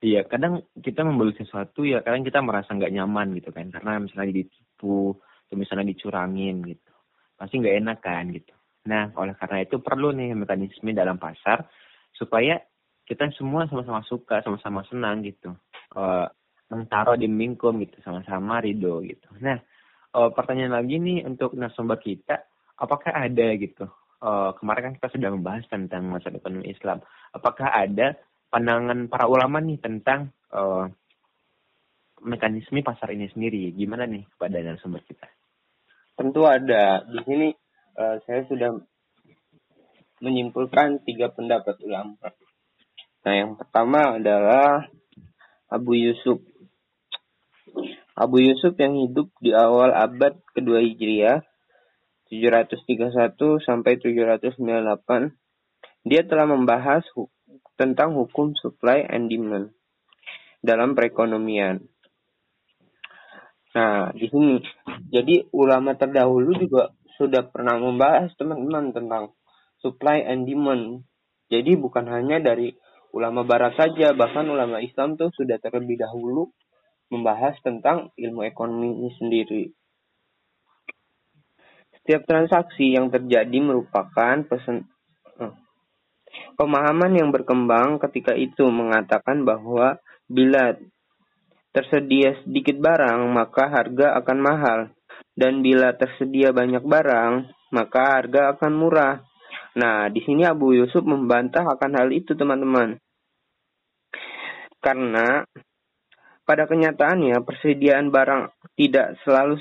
ya kadang kita membeli sesuatu ya kadang kita merasa nggak nyaman gitu kan. Karena misalnya ditipu atau misalnya dicurangin gitu. Pasti nggak enak kan gitu. Nah oleh karena itu perlu nih mekanisme dalam pasar supaya kita semua sama-sama suka sama-sama senang gitu. Uh, mentaro di mingkum gitu sama-sama ridho gitu. Nah uh, pertanyaan lagi nih untuk narasumber kita apakah ada gitu? Uh, kemarin kan kita sudah membahas tentang masa ekonomi Islam. Apakah ada pandangan para ulama nih tentang uh, mekanisme pasar ini sendiri? Gimana nih kepada narasumber kita? Tentu ada. Di sini uh, saya sudah menyimpulkan tiga pendapat ulama. Nah, yang pertama adalah Abu Yusuf. Abu Yusuf yang hidup di awal abad kedua Hijriah 731 sampai 798 dia telah membahas hu tentang hukum supply and demand dalam perekonomian. Nah, di sini jadi ulama terdahulu juga sudah pernah membahas teman-teman tentang supply and demand. Jadi bukan hanya dari ulama barat saja, bahkan ulama Islam tuh sudah terlebih dahulu membahas tentang ilmu ekonomi ini sendiri. Setiap transaksi yang terjadi merupakan pemahaman yang berkembang ketika itu mengatakan bahwa bila tersedia sedikit barang maka harga akan mahal dan bila tersedia banyak barang maka harga akan murah. Nah, di sini Abu Yusuf membantah akan hal itu, teman-teman. Karena pada kenyataannya persediaan barang tidak selalu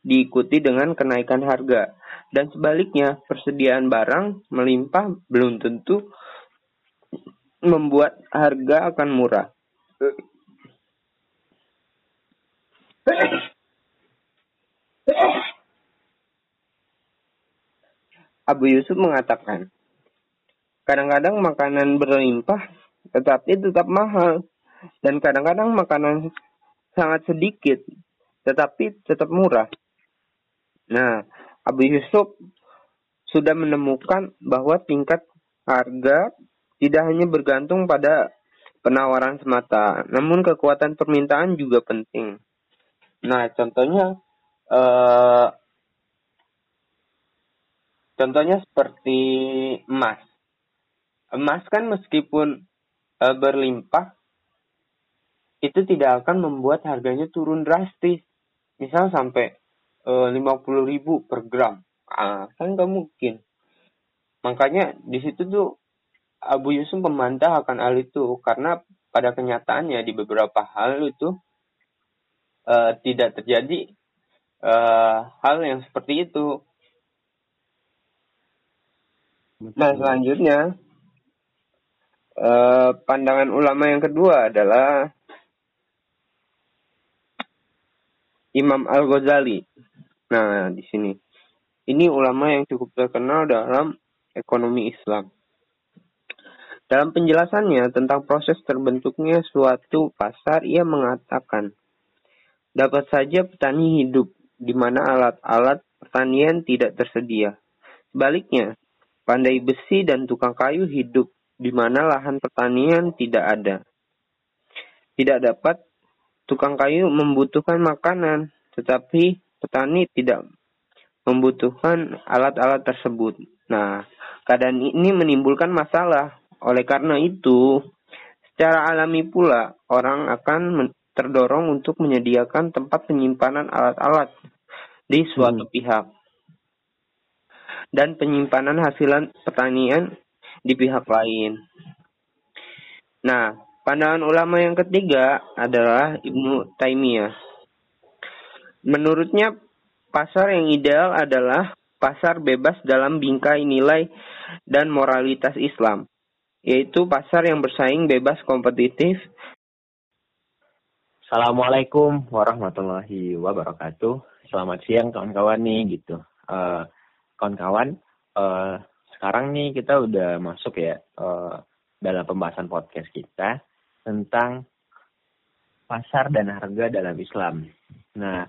diikuti dengan kenaikan harga. Dan sebaliknya, persediaan barang melimpah belum tentu membuat harga akan murah. Abu Yusuf mengatakan, kadang-kadang makanan berlimpah tetapi tetap mahal dan kadang-kadang makanan sangat sedikit tetapi tetap murah. Nah, Abu Yusuf sudah menemukan bahwa tingkat harga tidak hanya bergantung pada penawaran semata, namun kekuatan permintaan juga penting. Nah, contohnya eh, contohnya seperti emas. Emas kan meskipun eh, berlimpah itu tidak akan membuat harganya turun drastis. Misal sampai lima puluh ribu per gram ah, kan nggak mungkin makanya di situ tuh Abu Yusuf membantah akan hal itu karena pada kenyataannya di beberapa hal itu uh, tidak terjadi uh, hal yang seperti itu. Nah selanjutnya uh, pandangan ulama yang kedua adalah Imam Al Ghazali. Nah di sini ini ulama yang cukup terkenal dalam ekonomi Islam. Dalam penjelasannya tentang proses terbentuknya suatu pasar, ia mengatakan, dapat saja petani hidup di mana alat-alat pertanian tidak tersedia. Sebaliknya, pandai besi dan tukang kayu hidup di mana lahan pertanian tidak ada. Tidak dapat tukang kayu membutuhkan makanan, tetapi petani tidak membutuhkan alat-alat tersebut. Nah, keadaan ini menimbulkan masalah oleh karena itu, secara alami pula orang akan terdorong untuk menyediakan tempat penyimpanan alat-alat di suatu hmm. pihak dan penyimpanan hasilan pertanian di pihak lain. Nah, pandangan ulama yang ketiga adalah Ibnu Taimiyah. Menurutnya, pasar yang ideal adalah pasar bebas dalam bingkai nilai dan moralitas Islam yaitu pasar yang bersaing bebas kompetitif. Assalamualaikum warahmatullahi wabarakatuh. Selamat siang kawan-kawan nih gitu. eh, kawan-kawan, uh, sekarang nih kita udah masuk ya uh, dalam pembahasan podcast kita tentang pasar dan harga dalam Islam. Nah,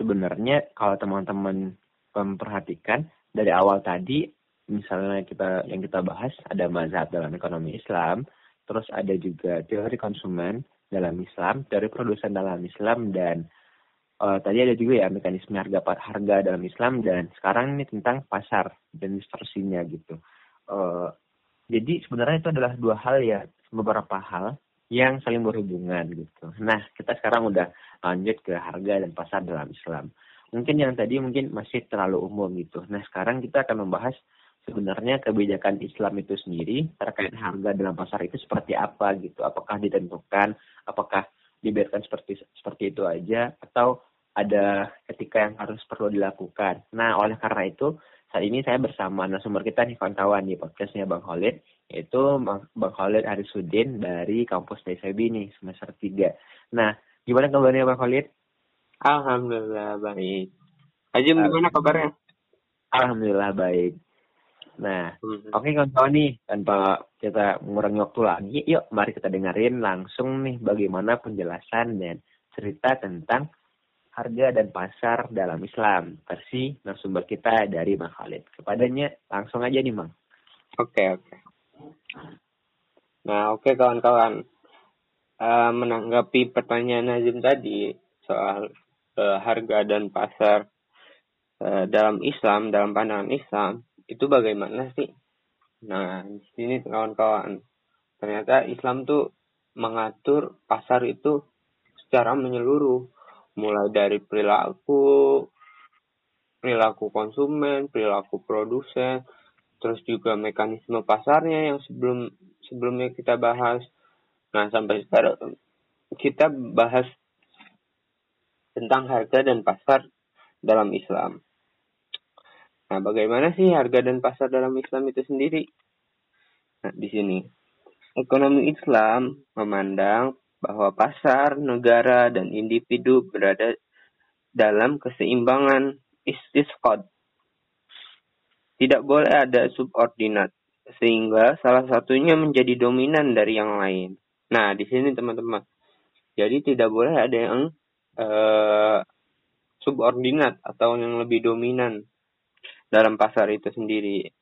sebenarnya kalau teman-teman memperhatikan dari awal tadi misalnya kita yang kita bahas ada mazhab dalam ekonomi Islam, terus ada juga teori konsumen dalam Islam, teori produsen dalam Islam dan uh, tadi ada juga ya mekanisme harga harga dalam Islam dan sekarang ini tentang pasar dan distorsinya gitu. Uh, jadi sebenarnya itu adalah dua hal ya beberapa hal yang saling berhubungan gitu. Nah kita sekarang udah lanjut ke harga dan pasar dalam Islam. Mungkin yang tadi mungkin masih terlalu umum gitu. Nah sekarang kita akan membahas sebenarnya kebijakan Islam itu sendiri terkait harga dalam pasar itu seperti apa gitu. Apakah ditentukan, apakah dibiarkan seperti seperti itu aja atau ada ketika yang harus perlu dilakukan. Nah, oleh karena itu saat ini saya bersama narasumber kita nih kawan-kawan di podcastnya Bang Khalid yaitu Bang Khalid Arisudin dari kampus TSB nih semester 3. Nah, gimana kabarnya Bang Khalid? Alhamdulillah baik. Ajim gimana kabarnya? Alhamdulillah baik. Nah, hmm. oke okay, kawan-kawan nih, tanpa kita mengurangi waktu lagi, yuk mari kita dengerin langsung nih bagaimana penjelasan dan cerita tentang harga dan pasar dalam Islam versi narasumber kita dari Bang Khalid. Kepadanya langsung aja nih, Bang. Oke, okay, oke. Okay. Nah, oke okay, kawan-kawan. Uh, menanggapi pertanyaan Nazim tadi soal uh, harga dan pasar uh, dalam Islam, dalam pandangan Islam, itu bagaimana sih? Nah, di sini kawan-kawan, ternyata Islam tuh mengatur pasar itu secara menyeluruh, mulai dari perilaku, perilaku konsumen, perilaku produsen, terus juga mekanisme pasarnya yang sebelum sebelumnya kita bahas. Nah, sampai sekarang kita bahas tentang harga dan pasar dalam Islam. Nah, bagaimana sih harga dan pasar dalam Islam itu sendiri? Nah, di sini. Ekonomi Islam memandang bahwa pasar, negara, dan individu berada dalam keseimbangan istisqad. Tidak boleh ada subordinat, sehingga salah satunya menjadi dominan dari yang lain. Nah, di sini teman-teman. Jadi tidak boleh ada yang uh, subordinat atau yang lebih dominan dalam pasar itu sendiri.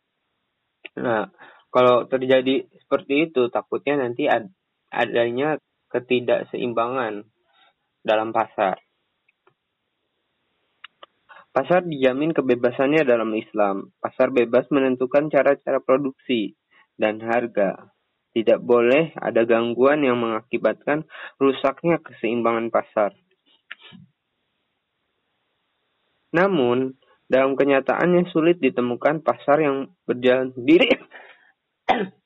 Nah, kalau terjadi seperti itu, takutnya nanti ad, adanya ketidakseimbangan dalam pasar. Pasar dijamin kebebasannya dalam Islam. Pasar bebas menentukan cara-cara produksi dan harga. Tidak boleh ada gangguan yang mengakibatkan rusaknya keseimbangan pasar. Namun, dalam kenyataannya sulit ditemukan pasar yang berjalan sendiri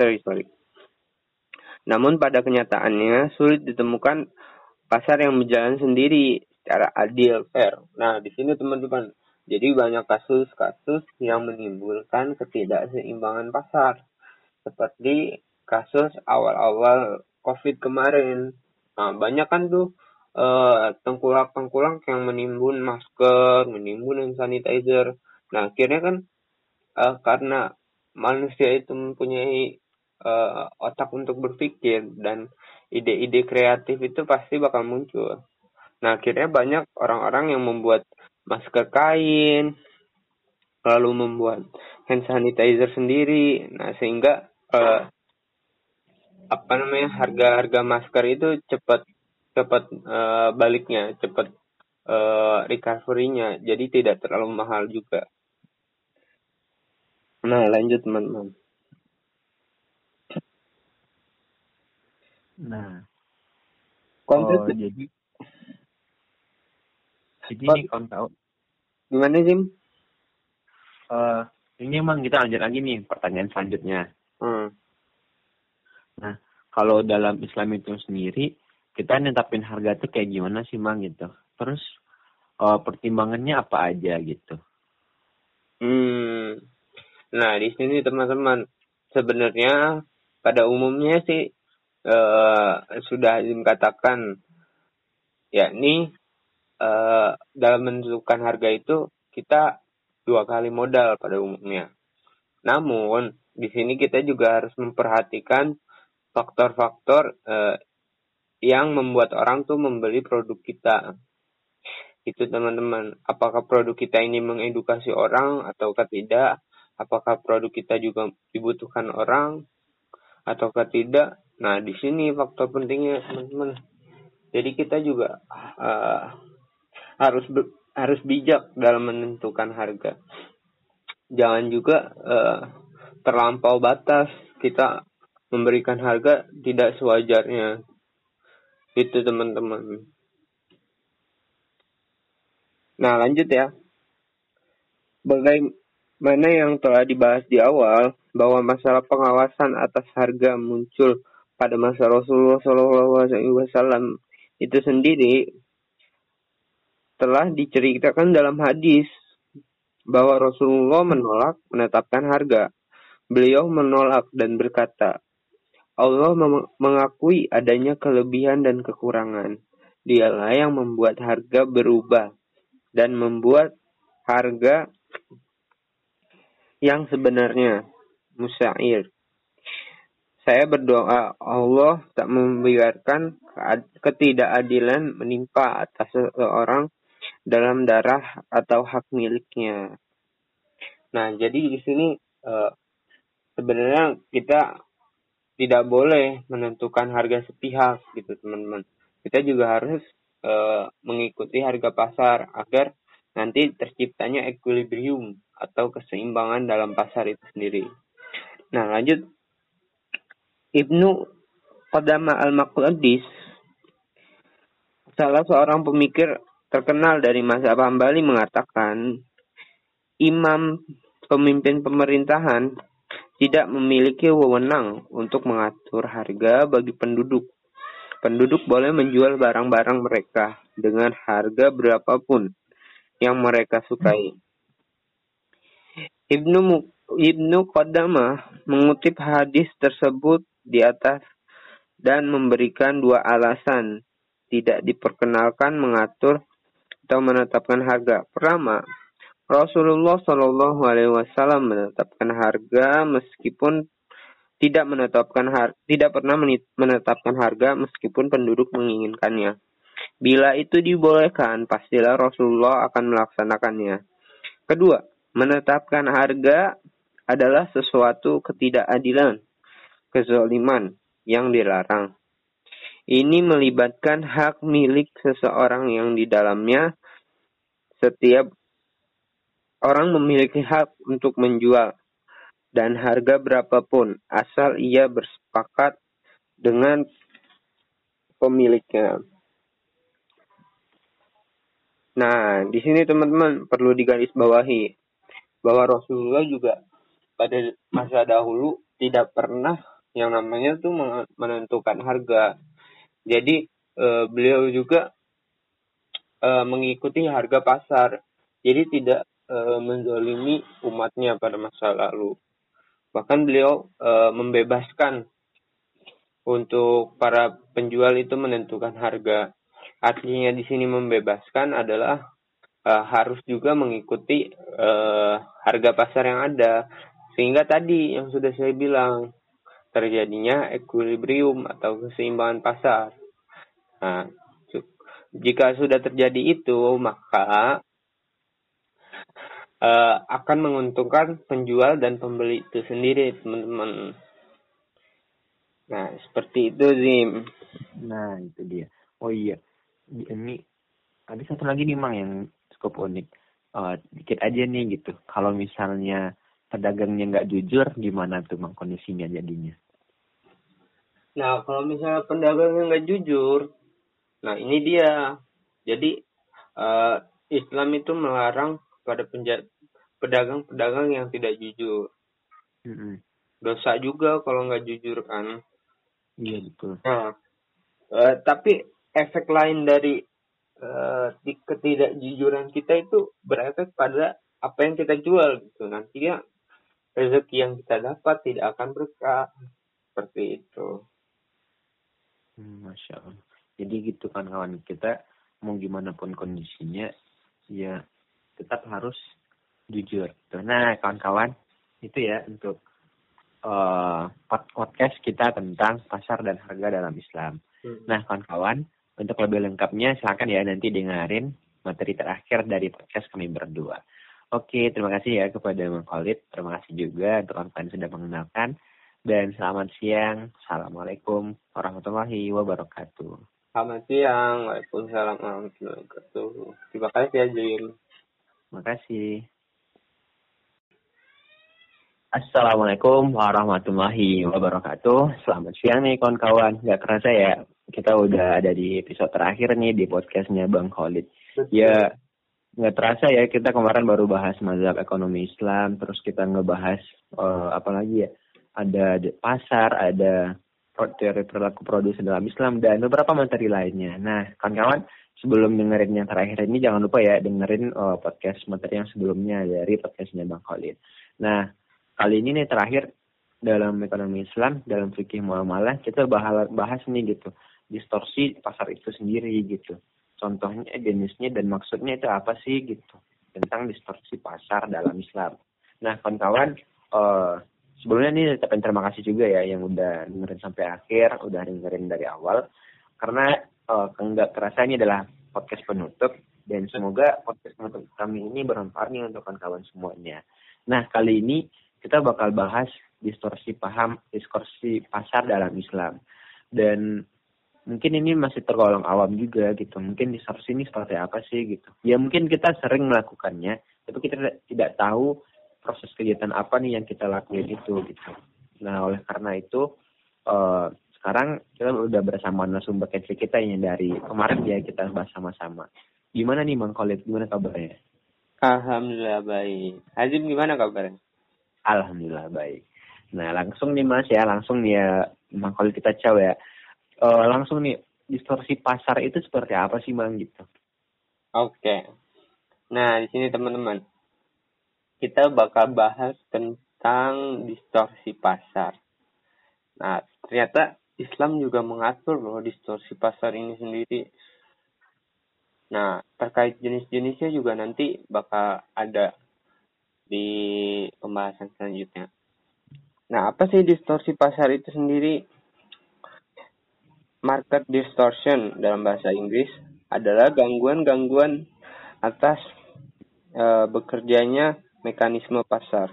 sorry sorry. Namun pada kenyataannya sulit ditemukan pasar yang berjalan sendiri secara adil fair. Nah di sini teman-teman jadi banyak kasus-kasus yang menimbulkan ketidakseimbangan pasar seperti kasus awal-awal COVID kemarin. Nah banyak kan tuh uh, tengkulak-tengkulak yang menimbun masker, menimbun hand sanitizer. Nah akhirnya kan uh, karena manusia itu mempunyai uh, otak untuk berpikir dan ide-ide kreatif itu pasti bakal muncul. Nah, akhirnya banyak orang-orang yang membuat masker kain, lalu membuat hand sanitizer sendiri. Nah, sehingga uh, apa namanya harga-harga masker itu cepat cepat uh, baliknya, cepat uh, recovery-nya. Jadi tidak terlalu mahal juga. Nah, lanjut teman-teman. Nah, Konten oh, jadi jadi Pak. nih kawan tahu gimana sih? eh ini emang kita lanjut lagi nih pertanyaan selanjutnya. Hmm. Kalau dalam Islam itu sendiri kita netapin harga tuh kayak gimana sih mang gitu. Terus eh, pertimbangannya apa aja gitu. Hmm. Nah, di sini teman-teman sebenarnya pada umumnya sih eh, sudah dikatakan yakni eh, dalam menentukan harga itu kita dua kali modal pada umumnya. Namun di sini kita juga harus memperhatikan faktor-faktor eh, yang membuat orang tuh membeli produk kita. Itu teman-teman. Apakah produk kita ini mengedukasi orang ataukah tidak? Apakah produk kita juga dibutuhkan orang ataukah tidak? Nah, di sini faktor pentingnya teman-teman. Jadi kita juga uh, harus harus bijak dalam menentukan harga. Jangan juga uh, terlampau batas kita memberikan harga tidak sewajarnya. Itu teman-teman. Nah, lanjut ya. Bagaimana yang telah dibahas di awal bahwa masalah pengawasan atas harga muncul pada masa Rasulullah SAW itu sendiri telah diceritakan dalam hadis bahwa Rasulullah menolak menetapkan harga. Beliau menolak dan berkata, Allah mengakui adanya kelebihan dan kekurangan. Dialah yang membuat harga berubah dan membuat harga yang sebenarnya musyair. Saya berdoa Allah tak membiarkan ketidakadilan menimpa atas seseorang dalam darah atau hak miliknya. Nah, jadi di sini eh, sebenarnya kita tidak boleh menentukan harga sepihak gitu, teman-teman. Kita juga harus eh, mengikuti harga pasar agar nanti terciptanya equilibrium atau keseimbangan dalam pasar itu sendiri. Nah, lanjut Ibnu Qadama al-Maqdis salah seorang pemikir terkenal dari masa Hambali mengatakan imam pemimpin pemerintahan tidak memiliki wewenang untuk mengatur harga bagi penduduk. Penduduk boleh menjual barang-barang mereka dengan harga berapapun yang mereka sukai. Ibnu Ibnu Qadamah mengutip hadis tersebut di atas dan memberikan dua alasan tidak diperkenalkan mengatur atau menetapkan harga. Pertama, Rasulullah Shallallahu Alaihi Wasallam menetapkan harga meskipun tidak menetapkan har tidak pernah menetapkan harga meskipun penduduk menginginkannya. Bila itu dibolehkan, pastilah Rasulullah akan melaksanakannya. Kedua, menetapkan harga adalah sesuatu ketidakadilan, kezaliman yang dilarang. Ini melibatkan hak milik seseorang yang di dalamnya setiap orang memiliki hak untuk menjual dan harga berapapun asal ia bersepakat dengan pemiliknya. Nah, di sini teman-teman perlu digarisbawahi bahwa Rasulullah juga pada masa dahulu tidak pernah yang namanya tuh menentukan harga. Jadi uh, beliau juga uh, mengikuti harga pasar. Jadi tidak uh, menzolimi umatnya pada masa lalu. Bahkan beliau uh, membebaskan untuk para penjual itu menentukan harga. Artinya di sini membebaskan adalah uh, harus juga mengikuti uh, harga pasar yang ada. Sehingga tadi yang sudah saya bilang terjadinya equilibrium atau keseimbangan pasar. Nah, jika sudah terjadi itu, maka uh, akan menguntungkan penjual dan pembeli itu sendiri, teman-teman. Nah, seperti itu, Zim. Nah, itu dia. Oh iya, ini ada satu lagi nih, Mang, yang cukup unik. Uh, dikit aja nih gitu. Kalau misalnya pedagangnya nggak jujur, gimana tuh, Mang, kondisinya jadinya? Nah, kalau misalnya pedagangnya nggak jujur, nah ini dia. Jadi uh, Islam itu melarang pada pedagang-pedagang yang tidak jujur. Mm-hmm. Dosa juga kalau nggak jujur kan. Iya betul. Nah, uh, tapi efek lain dari uh, ketidakjujuran kita itu berefek pada apa yang kita jual gitu. Nantinya rezeki yang kita dapat tidak akan berkah seperti itu. Hmm, Masya Allah. Jadi gitu kan kawan kita mau gimana pun kondisinya ya tetap harus jujur. Nah kawan-kawan itu ya untuk uh, podcast kita tentang pasar dan harga dalam Islam. Hmm. Nah kawan-kawan untuk lebih lengkapnya silahkan ya nanti dengerin materi terakhir dari podcast kami berdua. Oke, terima kasih ya kepada Bang Khalid. Terima kasih juga untuk kawan-kawan sudah mengenalkan dan selamat siang. Assalamualaikum warahmatullahi wabarakatuh. Selamat siang. Waalaikumsalam warahmatullahi wabarakatuh. Terima kasih ya, Jim. Terima kasih. Assalamualaikum warahmatullahi wabarakatuh. Selamat siang nih kawan-kawan. Gak kerasa ya, kita udah ada di episode terakhir nih di podcastnya Bang Khalid. Ya, nggak terasa ya kita kemarin baru bahas mazhab ekonomi Islam, terus kita ngebahas uh, apa lagi ya, ada pasar, ada teori perilaku produsen dalam Islam dan beberapa materi lainnya. Nah, kawan-kawan, sebelum dengerin yang terakhir ini jangan lupa ya dengerin uh, podcast materi yang sebelumnya dari podcastnya Bang Khalid. Nah, kali ini nih terakhir dalam ekonomi Islam, dalam fikih muamalah kita bahas, bahas nih gitu distorsi pasar itu sendiri gitu. Contohnya jenisnya dan maksudnya itu apa sih gitu tentang distorsi pasar dalam Islam. Nah, kawan-kawan, uh, sebelumnya nih ucapin terima kasih juga ya yang udah dengerin sampai akhir, udah dengerin dari awal. Karena uh, enggak terasa ini adalah podcast penutup dan semoga podcast penutup kami ini bermanfaat nih untuk kawan-kawan semuanya. Nah, kali ini kita bakal bahas distorsi paham, distorsi pasar dalam Islam. Dan mungkin ini masih tergolong awam juga gitu. Mungkin distorsi ini seperti apa sih gitu. Ya mungkin kita sering melakukannya, tapi kita tidak tahu proses kegiatan apa nih yang kita lakuin itu gitu. Nah oleh karena itu uh, sekarang kita udah bersama narasumber kecil kita ini dari kemarin ya kita bahas sama-sama. Gimana nih Mang Khalid? Gimana kabarnya? Alhamdulillah baik. Azim gimana kabarnya? Alhamdulillah baik. Nah langsung nih Mas ya, langsung nih ya Mang Khalid kita caw ya. Uh, langsung nih distorsi pasar itu seperti apa sih Mang gitu? Oke. Okay. Nah di sini teman-teman kita bakal bahas tentang distorsi pasar. Nah, ternyata Islam juga mengatur loh distorsi pasar ini sendiri. Nah, terkait jenis-jenisnya juga nanti bakal ada di pembahasan selanjutnya. Nah, apa sih distorsi pasar itu sendiri? Market distortion dalam bahasa Inggris adalah gangguan-gangguan atas e, bekerjanya mekanisme pasar.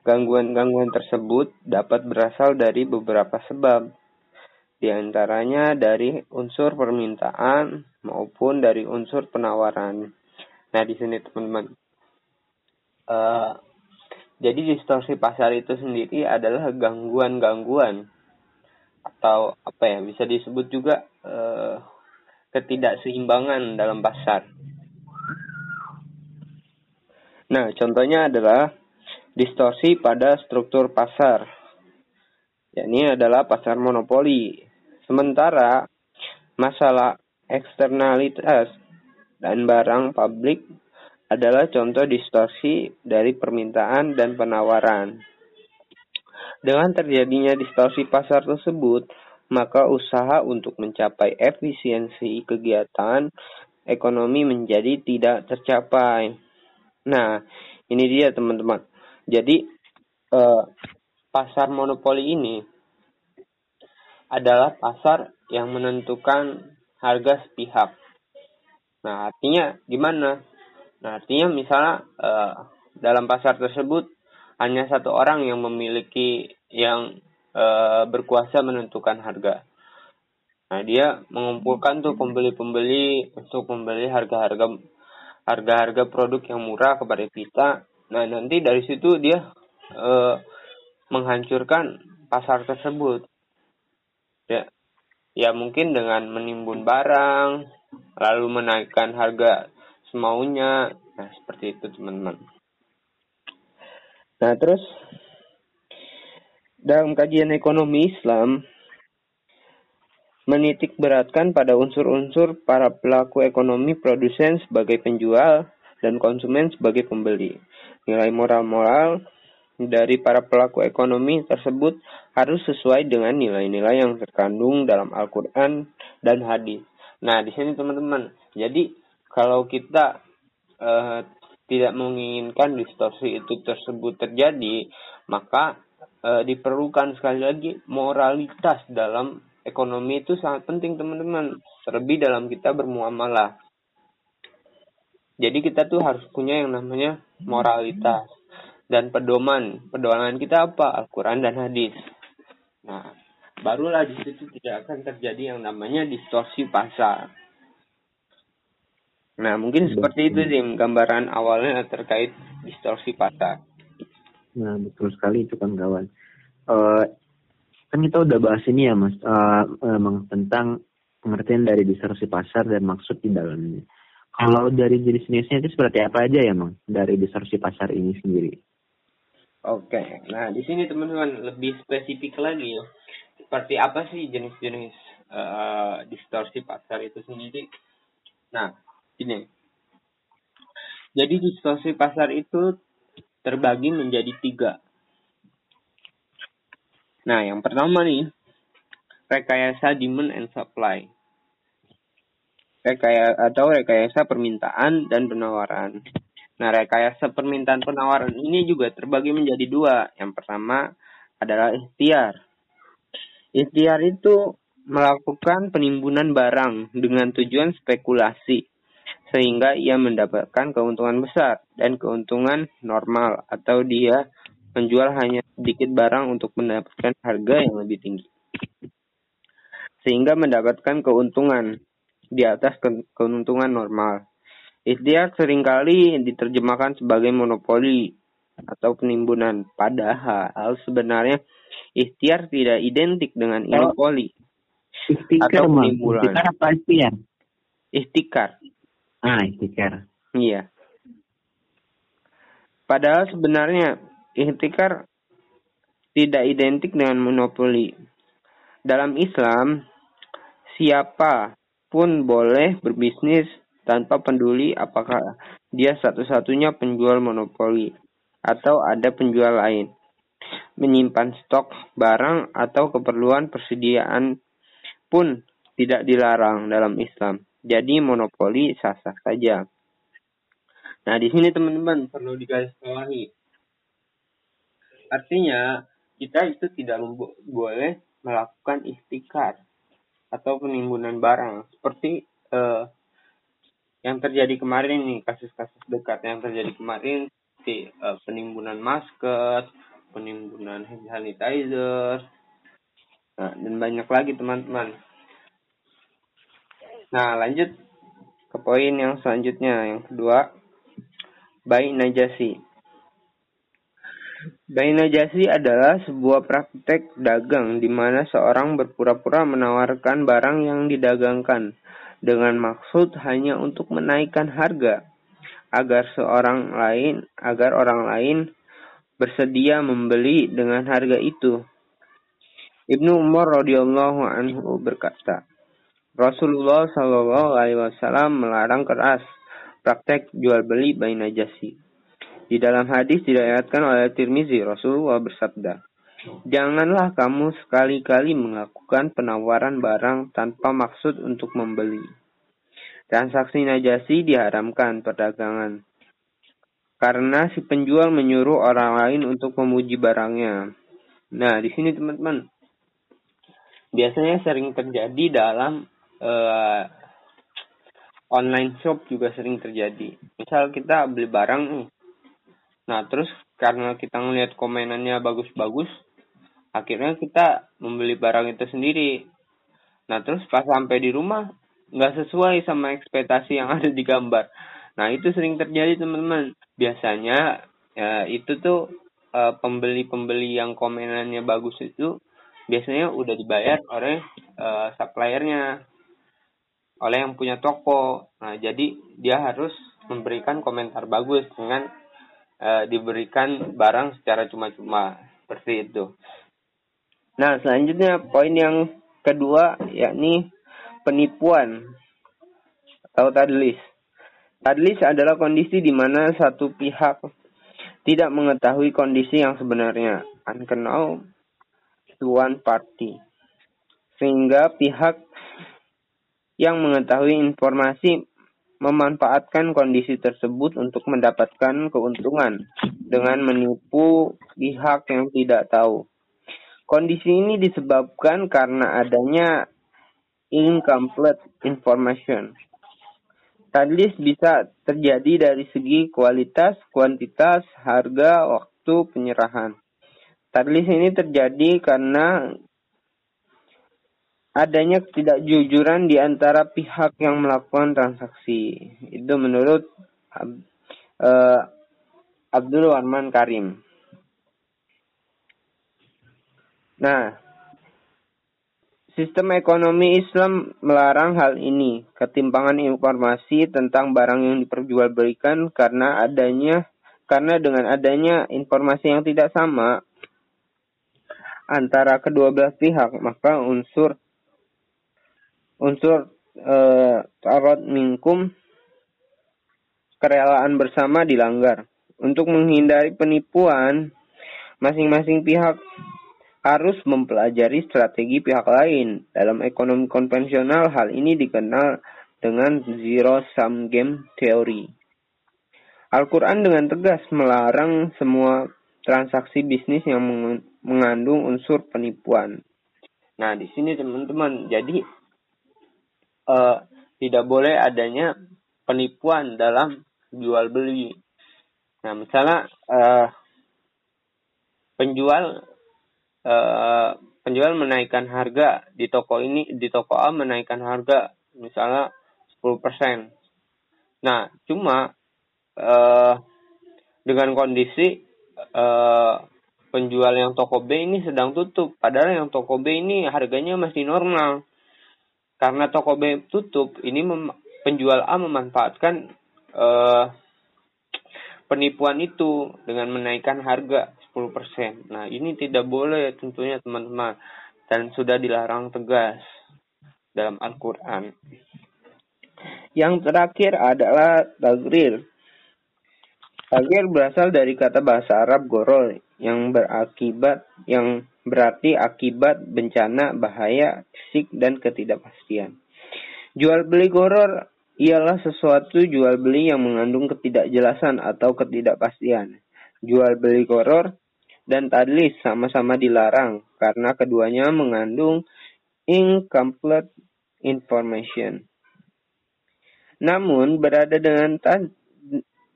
Gangguan-gangguan tersebut dapat berasal dari beberapa sebab, di antaranya dari unsur permintaan maupun dari unsur penawaran. Nah, di sini teman-teman, uh, jadi distorsi pasar itu sendiri adalah gangguan-gangguan atau apa ya bisa disebut juga uh, ketidakseimbangan dalam pasar Nah, contohnya adalah distorsi pada struktur pasar. Ini adalah pasar monopoli. Sementara masalah eksternalitas dan barang publik adalah contoh distorsi dari permintaan dan penawaran. Dengan terjadinya distorsi pasar tersebut, maka usaha untuk mencapai efisiensi kegiatan ekonomi menjadi tidak tercapai. Nah, ini dia teman-teman. Jadi eh, pasar monopoli ini adalah pasar yang menentukan harga sepihak. Nah, artinya gimana? Nah, artinya misalnya eh, dalam pasar tersebut hanya satu orang yang memiliki yang uh, berkuasa menentukan harga. Nah, dia mengumpulkan tuh pembeli-pembeli untuk membeli harga-harga harga-harga produk yang murah kepada kita. Nah, nanti dari situ dia uh, menghancurkan pasar tersebut. Ya. Ya, mungkin dengan menimbun barang, lalu menaikkan harga semaunya. Nah, seperti itu, teman-teman. Nah, terus dalam kajian ekonomi Islam menitik beratkan pada unsur-unsur para pelaku ekonomi produsen sebagai penjual dan konsumen sebagai pembeli. Nilai moral-moral dari para pelaku ekonomi tersebut harus sesuai dengan nilai-nilai yang terkandung dalam Al-Quran dan hadis. Nah, di sini teman-teman, jadi kalau kita uh, tidak menginginkan distorsi itu tersebut terjadi, maka e, diperlukan sekali lagi moralitas dalam ekonomi itu sangat penting teman-teman. Terlebih dalam kita bermuamalah. Jadi kita tuh harus punya yang namanya moralitas dan pedoman. Pedoman kita apa? Al-Quran dan hadis. Nah, barulah di situ tidak akan terjadi yang namanya distorsi pasar. Nah, mungkin seperti itu sih gambaran awalnya terkait distorsi pasar. Nah, betul sekali itu kan kawan. Uh, kan kita udah bahas ini ya mas, uh, emang tentang pengertian dari distorsi pasar dan maksud di dalamnya. Kalau dari jenis-jenisnya itu seperti apa aja ya mang dari distorsi pasar ini sendiri? Oke, nah di sini teman-teman lebih spesifik lagi ya. Seperti apa sih jenis-jenis uh, distorsi pasar itu sendiri? Nah, ini. Jadi distorsi pasar itu terbagi menjadi tiga. Nah, yang pertama nih, rekayasa demand and supply. Rekayasa atau rekayasa permintaan dan penawaran. Nah, rekayasa permintaan penawaran ini juga terbagi menjadi dua. Yang pertama adalah ikhtiar. Ikhtiar itu melakukan penimbunan barang dengan tujuan spekulasi sehingga ia mendapatkan keuntungan besar dan keuntungan normal atau dia menjual hanya sedikit barang untuk mendapatkan harga yang lebih tinggi. Sehingga mendapatkan keuntungan di atas ke keuntungan normal. Ikhtiar sering kali diterjemahkan sebagai monopoli atau penimbunan. Padahal sebenarnya ikhtiar tidak identik dengan monopoli. Atau penimbunan. Ikhtikar apa ikhtiar? Ikhtikar. Ah, ikhtikar. Iya. Padahal sebenarnya ikhtikar tidak identik dengan monopoli. Dalam Islam, siapa pun boleh berbisnis tanpa peduli apakah dia satu-satunya penjual monopoli atau ada penjual lain. Menyimpan stok barang atau keperluan persediaan pun tidak dilarang dalam Islam. Jadi monopoli sah-sah saja. Nah, di sini teman-teman perlu digarisbawahi. Artinya, kita itu tidak boleh melakukan ikhtikar atau penimbunan barang seperti uh, yang terjadi kemarin nih kasus-kasus dekat yang terjadi kemarin seperti uh, penimbunan masker, penimbunan hand sanitizer, nah, dan banyak lagi teman-teman. Nah, lanjut ke poin yang selanjutnya, yang kedua, bayi najasi. Bayi najasi adalah sebuah praktek dagang di mana seorang berpura-pura menawarkan barang yang didagangkan dengan maksud hanya untuk menaikkan harga agar seorang lain agar orang lain bersedia membeli dengan harga itu. Ibnu Umar radhiyallahu anhu berkata, Rasulullah Shallallahu alaihi wasallam melarang keras praktek jual beli bayi najasi. Di dalam hadis diriwayatkan oleh Tirmizi, Rasulullah bersabda, Janganlah kamu sekali-kali melakukan penawaran barang tanpa maksud untuk membeli. Transaksi najasi diharamkan perdagangan. Karena si penjual menyuruh orang lain untuk memuji barangnya. Nah, di sini teman-teman, biasanya sering terjadi dalam uh, online shop juga sering terjadi. Misal kita beli barang nih, nah terus karena kita ngelihat komenannya bagus-bagus, akhirnya kita membeli barang itu sendiri. Nah terus pas sampai di rumah nggak sesuai sama ekspektasi yang ada di gambar. Nah itu sering terjadi teman-teman. Biasanya ya, itu tuh uh, pembeli-pembeli yang komenannya bagus itu biasanya udah dibayar oleh uh, suppliernya oleh yang punya toko. Nah, jadi dia harus memberikan komentar bagus dengan uh, diberikan barang secara cuma-cuma seperti itu. Nah, selanjutnya poin yang kedua yakni penipuan atau tadlis. Tadlis adalah kondisi di mana satu pihak tidak mengetahui kondisi yang sebenarnya, to one party. Sehingga pihak yang mengetahui informasi memanfaatkan kondisi tersebut untuk mendapatkan keuntungan dengan menipu pihak yang tidak tahu. Kondisi ini disebabkan karena adanya incomplete information. Tadlis bisa terjadi dari segi kualitas, kuantitas, harga, waktu penyerahan. Tadlis ini terjadi karena adanya ketidakjujuran di antara pihak yang melakukan transaksi. Itu menurut uh, Abdul Warman Karim. Nah, sistem ekonomi Islam melarang hal ini, ketimpangan informasi tentang barang yang diperjualbelikan karena adanya karena dengan adanya informasi yang tidak sama antara kedua belah pihak, maka unsur unsur eh, tarot minkum kerelaan bersama dilanggar. Untuk menghindari penipuan, masing-masing pihak harus mempelajari strategi pihak lain. Dalam ekonomi konvensional, hal ini dikenal dengan zero sum game theory. Al-Quran dengan tegas melarang semua transaksi bisnis yang mengandung unsur penipuan. Nah, di sini teman-teman, jadi uh, tidak boleh adanya penipuan dalam jual beli. Nah, misalnya uh, penjual uh, penjual menaikkan harga di toko ini di toko A menaikkan harga misalnya 10%. Nah, cuma uh, dengan kondisi uh, penjual yang toko B ini sedang tutup, padahal yang toko B ini harganya masih normal. Karena toko B tutup, ini penjual A memanfaatkan uh, penipuan itu dengan menaikkan harga 10%. Nah, ini tidak boleh tentunya teman-teman dan sudah dilarang tegas dalam Al-Qur'an. Yang terakhir adalah tagrir. Tagrir berasal dari kata bahasa Arab gorol yang berakibat yang berarti akibat bencana, bahaya, fisik, dan ketidakpastian. Jual beli goror ialah sesuatu jual beli yang mengandung ketidakjelasan atau ketidakpastian. Jual beli goror dan tadlis sama-sama dilarang karena keduanya mengandung incomplete information. Namun berada dengan tad,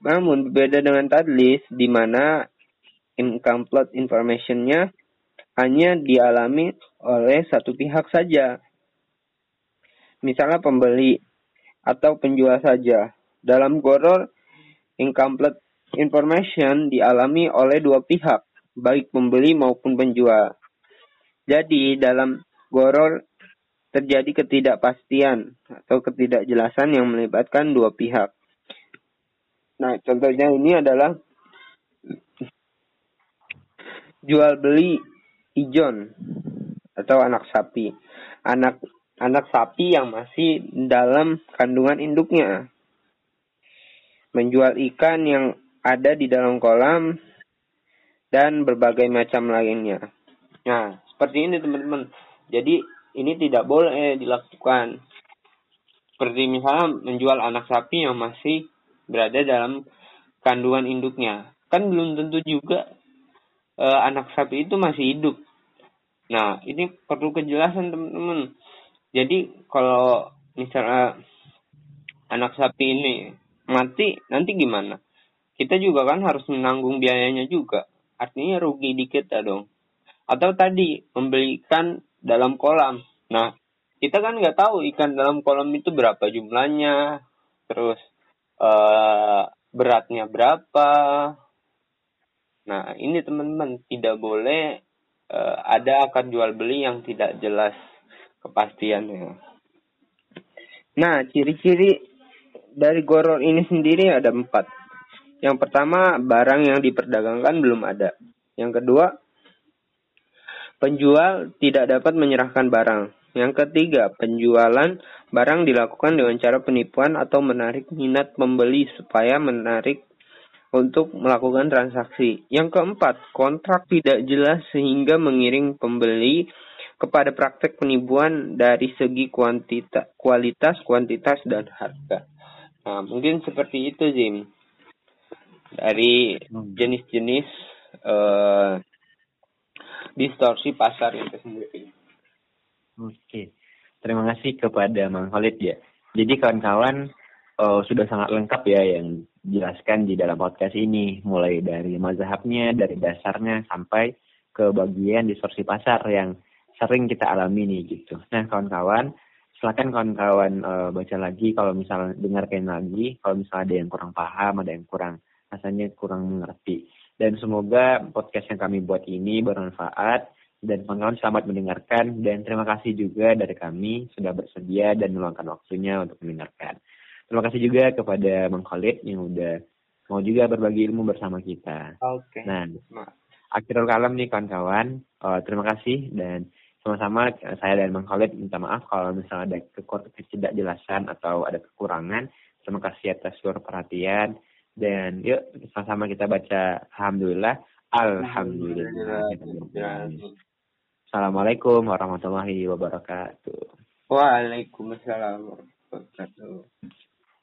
namun berbeda dengan tadlis di mana incomplete informationnya hanya dialami oleh satu pihak saja. Misalnya pembeli atau penjual saja. Dalam goror, incomplete information dialami oleh dua pihak, baik pembeli maupun penjual. Jadi dalam goror terjadi ketidakpastian atau ketidakjelasan yang melibatkan dua pihak. Nah, contohnya ini adalah jual beli ijon atau anak sapi. Anak anak sapi yang masih dalam kandungan induknya. Menjual ikan yang ada di dalam kolam dan berbagai macam lainnya. Nah, seperti ini teman-teman. Jadi ini tidak boleh dilakukan. Seperti misalnya menjual anak sapi yang masih berada dalam kandungan induknya. Kan belum tentu juga e, anak sapi itu masih hidup. Nah, ini perlu kejelasan teman-teman. Jadi kalau misalnya anak sapi ini mati, nanti gimana? Kita juga kan harus menanggung biayanya juga. Artinya rugi dikit ya dong. Atau tadi membelikan dalam kolam. Nah, kita kan nggak tahu ikan dalam kolam itu berapa jumlahnya, terus uh, beratnya berapa. Nah, ini teman-teman tidak boleh uh, ada akan jual beli yang tidak jelas kepastiannya. Nah, ciri-ciri dari goror ini sendiri ada empat. Yang pertama, barang yang diperdagangkan belum ada. Yang kedua, penjual tidak dapat menyerahkan barang. Yang ketiga, penjualan barang dilakukan dengan cara penipuan atau menarik minat pembeli supaya menarik untuk melakukan transaksi. Yang keempat, kontrak tidak jelas sehingga mengiring pembeli kepada praktek penipuan dari segi kuantita, kualitas, kuantitas, dan harga. Nah, mungkin seperti itu, Jim dari hmm. jenis-jenis uh, distorsi pasar itu sendiri. Oke, terima kasih kepada Mang Khalid ya. Jadi kawan-kawan uh, sudah sangat lengkap ya yang dijelaskan di dalam podcast ini, mulai dari mazhabnya, dari dasarnya sampai ke bagian distorsi pasar yang sering kita alami nih gitu. Nah kawan-kawan, silakan kawan-kawan uh, baca lagi kalau misalnya dengarkan lagi, kalau misalnya ada yang kurang paham, ada yang kurang rasanya kurang mengerti. Dan semoga podcast yang kami buat ini bermanfaat dan kawan-kawan selamat mendengarkan dan terima kasih juga dari kami sudah bersedia dan meluangkan waktunya untuk mendengarkan. Terima kasih juga kepada Bang Khalid yang udah mau juga berbagi ilmu bersama kita. Oke. Okay. Nah, akhirul kalam nih kawan-kawan. Uh, terima kasih dan sama-sama saya dan Bang Khalid minta maaf kalau misalnya ada ketidakjelasan atau ada kekurangan. Terima kasih atas seluruh perhatian. Dan yuk sama-sama kita baca Alhamdulillah. Alhamdulillah. Assalamualaikum warahmatullahi wabarakatuh. Waalaikumsalam warahmatullahi wabarakatuh.